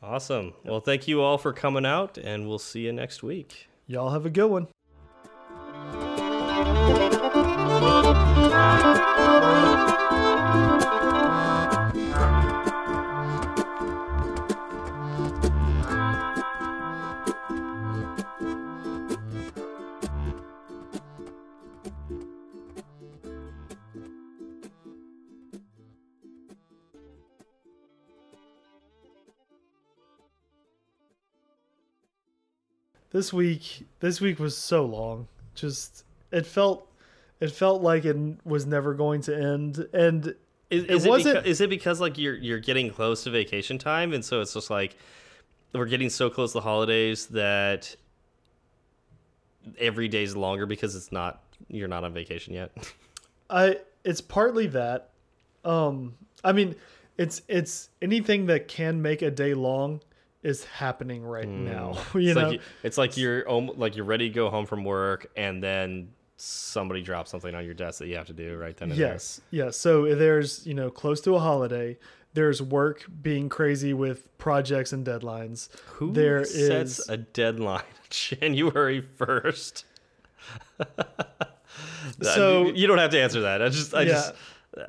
Awesome. Well, thank you all for coming out, and we'll see you next week. Y'all have a good one. This week this week was so long. Just it felt it felt like it was never going to end. And Is, It is it, wasn't- beca- is it because like you're you're getting close to vacation time, and so it's just like we're getting so close to the holidays that every day's longer because it's not you're not on vacation yet. i it's partly that um i mean it's it's anything that can make a day long is happening right hmm. now you it's know like it's like you're like you're ready to go home from work, and then somebody drops something on your desk that you have to do right then and yes yes so there's you know close to a holiday there's work being crazy with projects and deadlines there. Who there sets is- a deadline January first? So- you, you don't have to answer that. I just I Yeah. just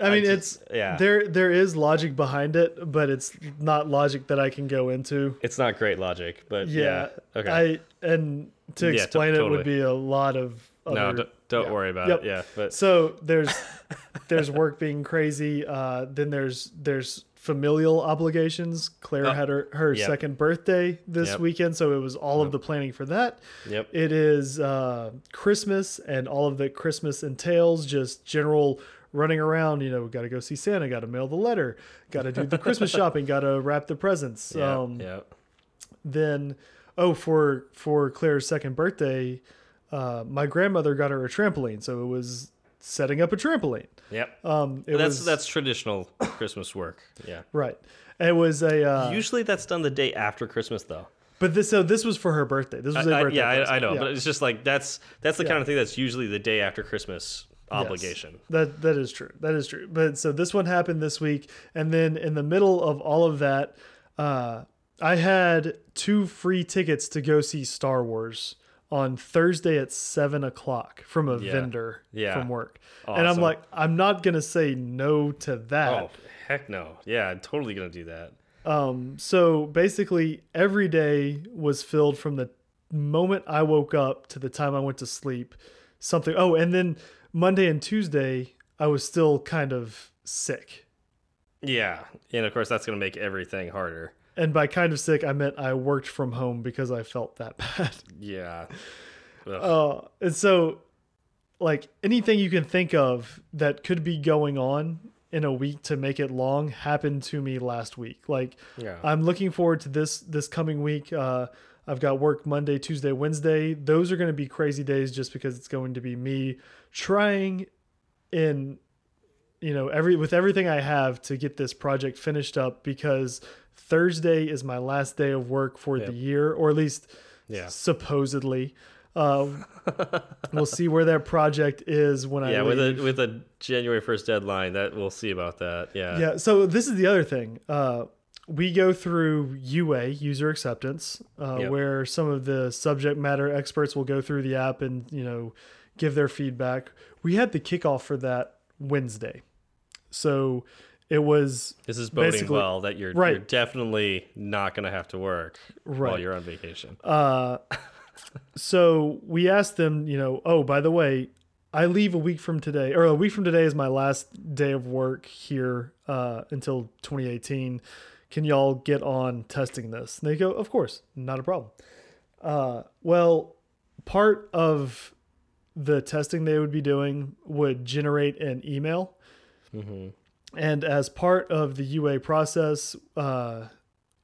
I mean, just- it's yeah. There, there is logic behind it, but it's not logic that I can go into. It's not great logic, but Yeah. yeah. Okay. I and to Yeah, to- explain it would be a lot of. Other, no, don't, don't yeah. worry about Yep. it. Yeah, but So there's there's work being crazy. Uh, then there's there's familial obligations. Claire Oh, had her her yep. second birthday this Yep. weekend, so it was all of the planning for that. yep. It is uh, Christmas and all of the Christmas entails just general running around. You know, got to go see Santa, got to mail the letter, got to do the Christmas shopping, got to wrap the presents. Yeah, um, yeah. Then, oh, for for Claire's second birthday, uh, my grandmother got her a trampoline, so it was setting up a trampoline. Yep. Um, it that's was that's traditional Christmas work. Yeah. right. It was a, uh, Usually that's done the day after Christmas though. but this so this was for her birthday. This was a I- birthday. yeah, I, I know, Yeah. but it's just like that's that's the Yeah. kind of thing that's usually the day after Christmas Yes. obligation. That that is true. That is true. But so this one happened this week, and then in the middle of all of that, uh, I had two free tickets to go see Star Wars on Thursday at seven o'clock from a Yeah. vendor Yeah. from work, and I'm like, I'm not gonna say no to that. Oh heck no! Yeah, I'm totally gonna do that. Um, so basically, every day was filled from the moment I woke up to the time I went to sleep. Something. Oh, and then Monday and Tuesday, I was still kind of sick. Yeah, and of course that's gonna make everything harder. And by kind of sick, I meant I worked from home because I felt that bad. Yeah. Uh, and so, like anything you can think of that could be going on in a week to make it long happened to me last week. Like yeah. I'm looking forward to this this coming week. Uh, I've got work Monday, Tuesday, Wednesday. Those are going to be crazy days just because it's going to be me trying in you know every with everything I have to get this project finished up because Thursday is my last day of work for Yep. the year or at least Yeah. supposedly. Uh, we'll see where that project is when I Yeah, with a with a January first deadline, that we'll see about that. Yeah. Yeah. So this is the other thing. Uh, we go through UA user acceptance, uh, Yep. where some of the subject matter experts will go through the app and you know give their feedback. We had the kickoff for that Wednesday, so it was This is boding well that you're Right. you're definitely not going to have to work while you're on vacation. Uh, so we asked them, you know, oh, by the way, I leave a week from today, or a week from today is my last day of work here uh, until 2018. Can y'all get on testing this? And they go, of course, not a problem. Uh, well, part of the testing they would be doing would generate an email. And as part of the UA process, uh,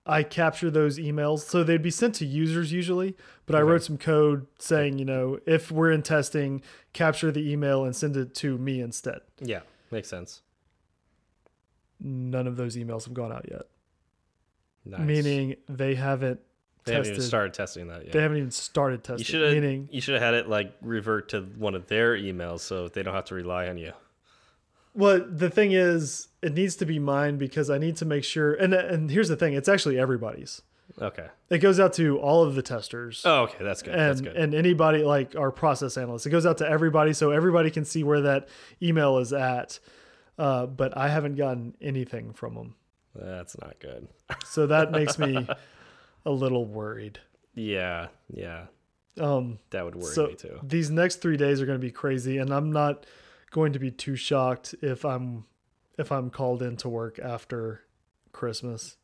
I capture those emails. So they'd be sent to users usually, but I wrote some code saying, you know, if we're in testing, capture the email and send it to me instead. Yeah, makes sense. None of those emails have gone out yet, Nice. meaning they haven't they haven't even started testing that yet. They haven't even started you testing. should have meaning, you should have had it like revert to one of their emails so they don't have to rely on you. well, the thing is, it needs to be mine because I need to make sure. And and here's the thing: it's actually everybody's. Okay. It goes out to all of the testers. Oh, okay, that's good. that's and good. and anybody like our process analysts. It goes out to everybody, so everybody can see where that email is at. Uh, but I haven't gotten anything from them, that's not good. so that makes me a little worried. Yeah, yeah, Um, that would worry so me too. these next three days are going to be crazy, and I'm not going to be too shocked if I'm if I'm called in to work after Christmas.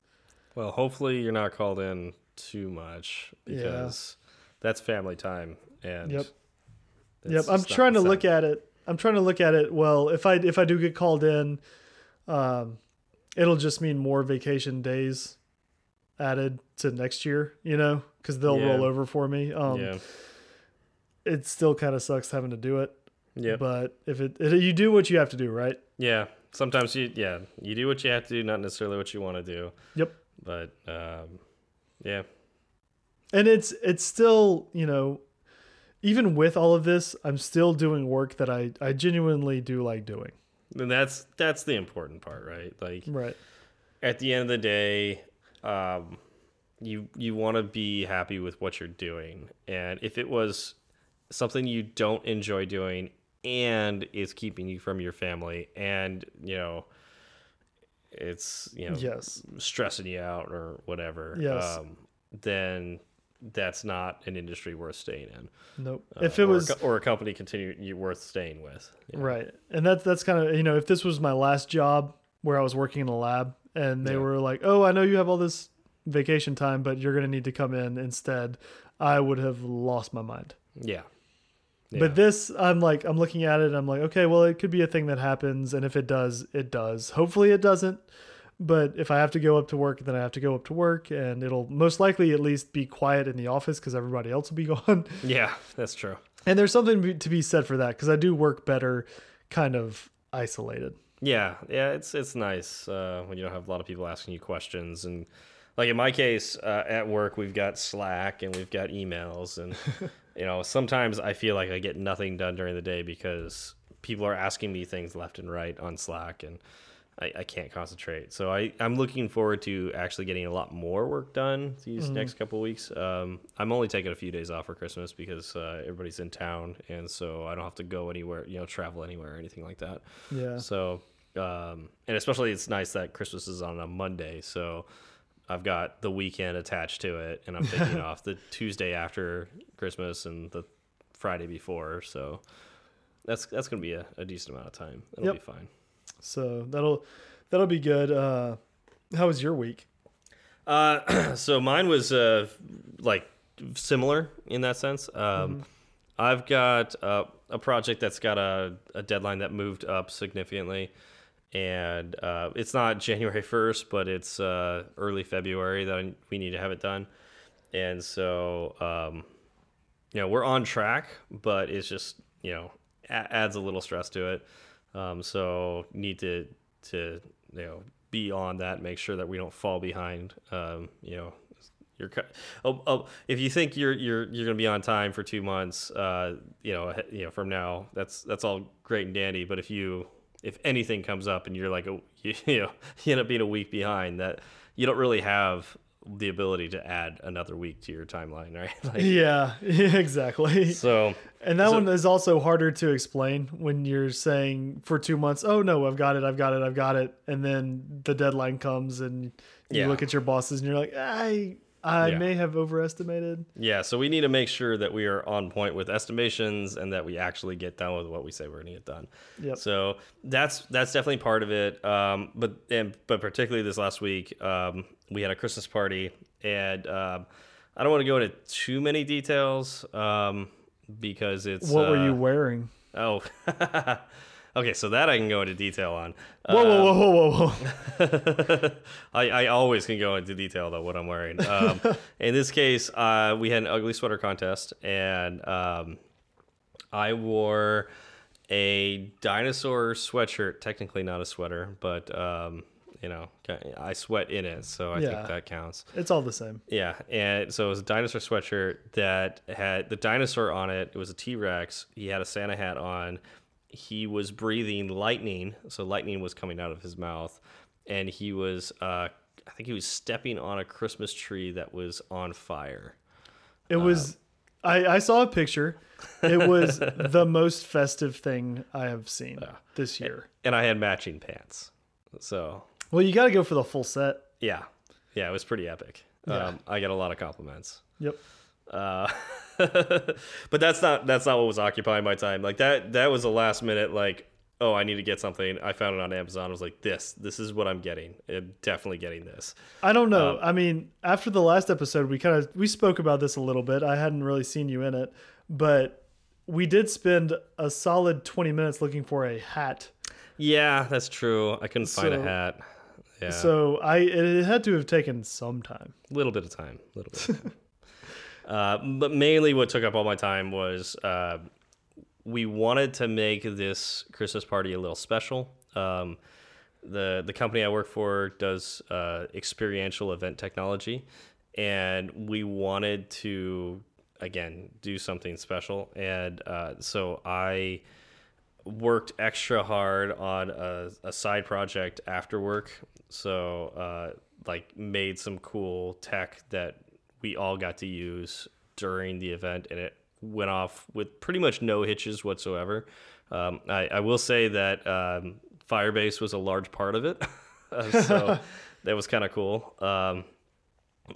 Well, hopefully you're not called in too much Yeah. because that's family time and Yep. Yep, I'm trying to look at it. I'm trying to look at it. Well, if I if I do get called in, um, it'll just mean more vacation days added to next year. You know, because they'll Yeah. roll over for me. Um, yeah. it still kind of sucks having to do it. Yeah. But if it, it, you do what you have to do, right? Yeah. Sometimes you yeah, you do what you have to do, not necessarily what you want to do. Yep. But um yeah. And it's it's still you know, even with all of this, I'm still doing work that I I genuinely do like doing. And that's that's the important part, right? Like Right. at the end of the day, um, you you want to be happy with what you're doing, and if it was something you don't enjoy doing and is keeping you from your family, and you know, it's you know Yes. stressing you out or whatever, Yes. um, then that's not an industry worth staying in. Nope. Uh, if it or was co- or a company continue you worth staying with. Yeah. Right. And that's that's kind of you know, if this was my last job where I was working in a lab and they Yeah. were like, "Oh, I know you have all this vacation time, but you're going to need to come in instead." I would have lost my mind. Yeah. But this I'm like I'm looking at it and I'm like, "Okay, well, it could be a thing that happens and if it does, it does. Hopefully it doesn't. But if I have to go up to work, then I have to go up to work and it'll most likely at least be quiet in the office cuz everybody else will be gone. yeah, that's true. And there's something to be said for that cuz I do work better kind of isolated. Yeah, yeah, it's it's nice uh, when you don't have a lot of people asking you questions and like in my case uh, at work we've got Slack and we've got emails and you know sometimes I feel like I get nothing done during the day because people are asking me things left and right on Slack and I, I can't concentrate. So I I'm looking forward to actually getting a lot more work done these next couple of weeks. Um, I'm only taking a few days off for Christmas because uh, everybody's in town and so I don't have to go anywhere, you know, travel anywhere or anything like that. Yeah. So, um, and especially it's nice that Christmas is on a Monday. So I've got the weekend attached to it, and I'm taking off the Tuesday after Christmas and the Friday before. So that's that's gonna be a, a decent amount of time. It'll Yep. be fine. So that'll that'll be good. Uh, how was your week? Uh, so mine was uh, like similar in that sense. Um, I've got uh, a project that's got a, a deadline that moved up significantly, and uh, it's not January first, but it's uh, early February that we need to have it done. And so, um, you know, we're on track, but it's just you know adds a little stress to it. Um, so need to to you know be on that, make sure that we don't fall behind. Um, you know, You're. Oh, oh, if you think you're you're you're going to be on time for two months, uh, you know, you know, from now, that's that's all great and dandy. But if you if anything comes up and you're like, oh, a, you, you know, you end up being a week behind, that you don't really have the ability to add another week to your timeline, right? Like, yeah, exactly. So, and that so, one is also harder to explain when you're saying for two months, oh no, I've got it, I've got it, I've got it, and then the deadline comes and you Yeah. look at your bosses and you're like, I I Yeah. may have overestimated. yeah, so we need to make sure that we are on point with estimations and that we actually get done with what we say we're going to get done. Yep. So that's that's definitely part of it. Um, but and but particularly this last week, um, we had a Christmas party, and um, I don't want to go into too many details um, because it's What were uh, you wearing? Oh, okay. So that I can go into detail on. Whoa, whoa, whoa, whoa, whoa. I, I always can go into detail about what I'm wearing. Um, in this case, uh, we had an ugly sweater contest, and um, I wore a dinosaur sweatshirt. Technically, not a sweater, but um, you know, I sweat in it, so I Yeah. think that counts. It's all the same. Yeah, and so it was a dinosaur sweatshirt that had the dinosaur on it. It was a T Rex. He had a Santa hat on. He was breathing lightning, so lightning was coming out of his mouth, and he was, uh, I think he was stepping on a Christmas tree that was on fire. It was. I, I saw a picture. It was the most festive thing I have seen this year. And I had matching pants. So, Well, you got to go for the full set. yeah. Yeah, it was pretty epic. Yeah. Um, I get a lot of compliments. Yep. Uh, but that's not that's not what was occupying my time. Like that that was a last minute like oh I need to get something. I found it on Amazon. I was like this this is what I'm getting. I'm definitely getting this. I don't know. Um, I mean, after the last episode, we kind of we spoke about this a little bit. I hadn't really seen you in it, but we did spend a solid 20 minutes looking for a hat. Yeah, that's true. I couldn't find a hat. Yeah, So I it had to have taken some time. a little bit of time. A little bit. Uh, but mainly, what took up all my time was uh, we wanted to make this Christmas party a little special. Um, the the company I work for does uh, experiential event technology, and we wanted to again do something special. And uh, so I worked extra hard on a, a side project after work. So uh, like made some cool tech that we all got to use during the event, and it went off with pretty much no hitches whatsoever. Um, I, I will say that um, Firebase was a large part of it, Uh, so that was kind of cool. Um,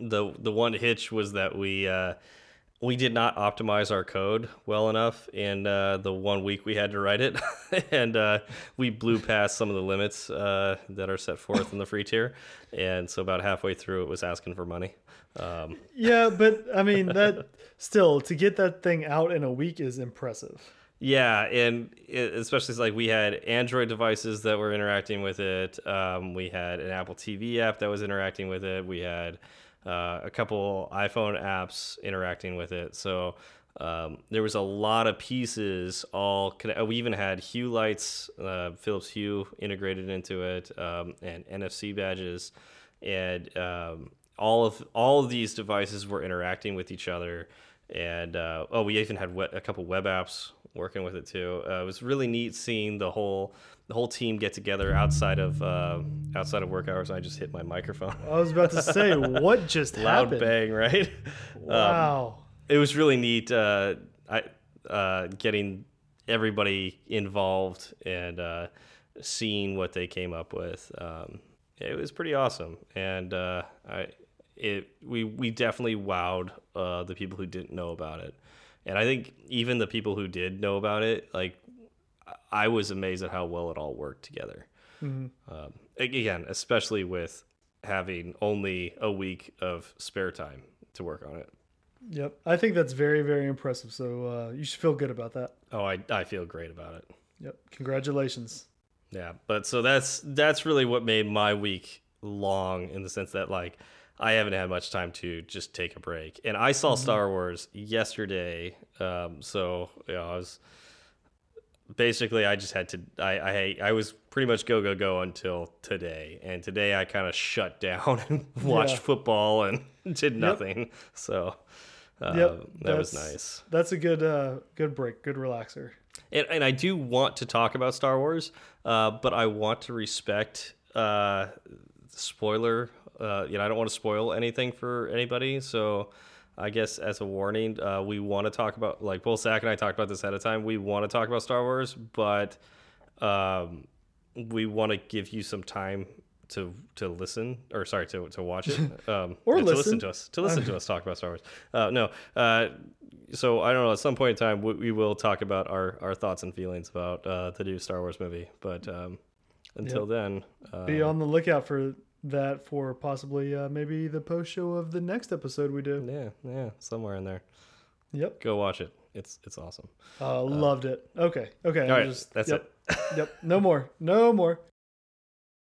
the the one hitch was that we uh, we did not optimize our code well enough in uh, the one week we had to write it, and uh, we blew past some of the limits uh, that are set forth in the free tier, and so about halfway through it was asking for money. Um, Yeah, but I mean that still to get that thing out in a week is impressive. Yeah, and it, especially like we had Android devices that were interacting with it. Um, we had an Apple TV app that was interacting with it. We had uh, a couple iPhone apps interacting with it. So um, there was a lot of pieces. All conne- we even had Hue lights, uh, Philips Hue integrated into it, um, and NFC badges, and um, all of all of these devices were interacting with each other. And uh, oh, we even had a couple web apps working with it too. Uh, it was really neat seeing the whole the whole team get together outside of uh, outside of work hours. I just hit my microphone. I was about to say, what just Loud happened? bang, right? Um, Wow. it was really neat. Uh, I uh, getting everybody involved and uh, seeing what they came up with. Um, it was pretty awesome, and uh, I it we we definitely wowed uh, the people who didn't know about it, and I think even the people who did know about it, like I was amazed at how well it all worked together. Um, again, especially with having only a week of spare time to work on it. Yep. I think that's very, very impressive. So uh, you should feel good about that. Oh, I, I feel great about it. Yep. Congratulations. Yeah, but so that's that's really what made my week long in the sense that like I haven't had much time to just take a break. And I saw Star Wars yesterday, um, so you know, I was basically, I just had to. I, I I was pretty much go go go until today, and today I kind of shut down and watched Yeah. football and did nothing. So uh, Yep, that was nice. That's a good uh good break, good relaxer. And, and I do want to talk about Star Wars, uh, but I want to respect uh, spoiler. Uh, you know, I don't want to spoil anything for anybody. So, I guess as a warning, uh, we want to talk about like both Zach and I talked about this ahead of time. We want to talk about Star Wars, but um, we want to give you some time to to listen or sorry to to watch it um, Or to listen. listen to us to listen to us talk about Star Wars. Uh, no, uh, so I don't know. At some point in time, we, we will talk about our, our thoughts and feelings about uh, the new Star Wars movie. But um, until then, uh, Be on the lookout for that for possibly uh, maybe the post show of the next episode we do. yeah, yeah, somewhere in there, Yep. go watch it. It's it's awesome. Uh, loved it. Okay. Okay. All right, that's yep. it. yep. No more. No more.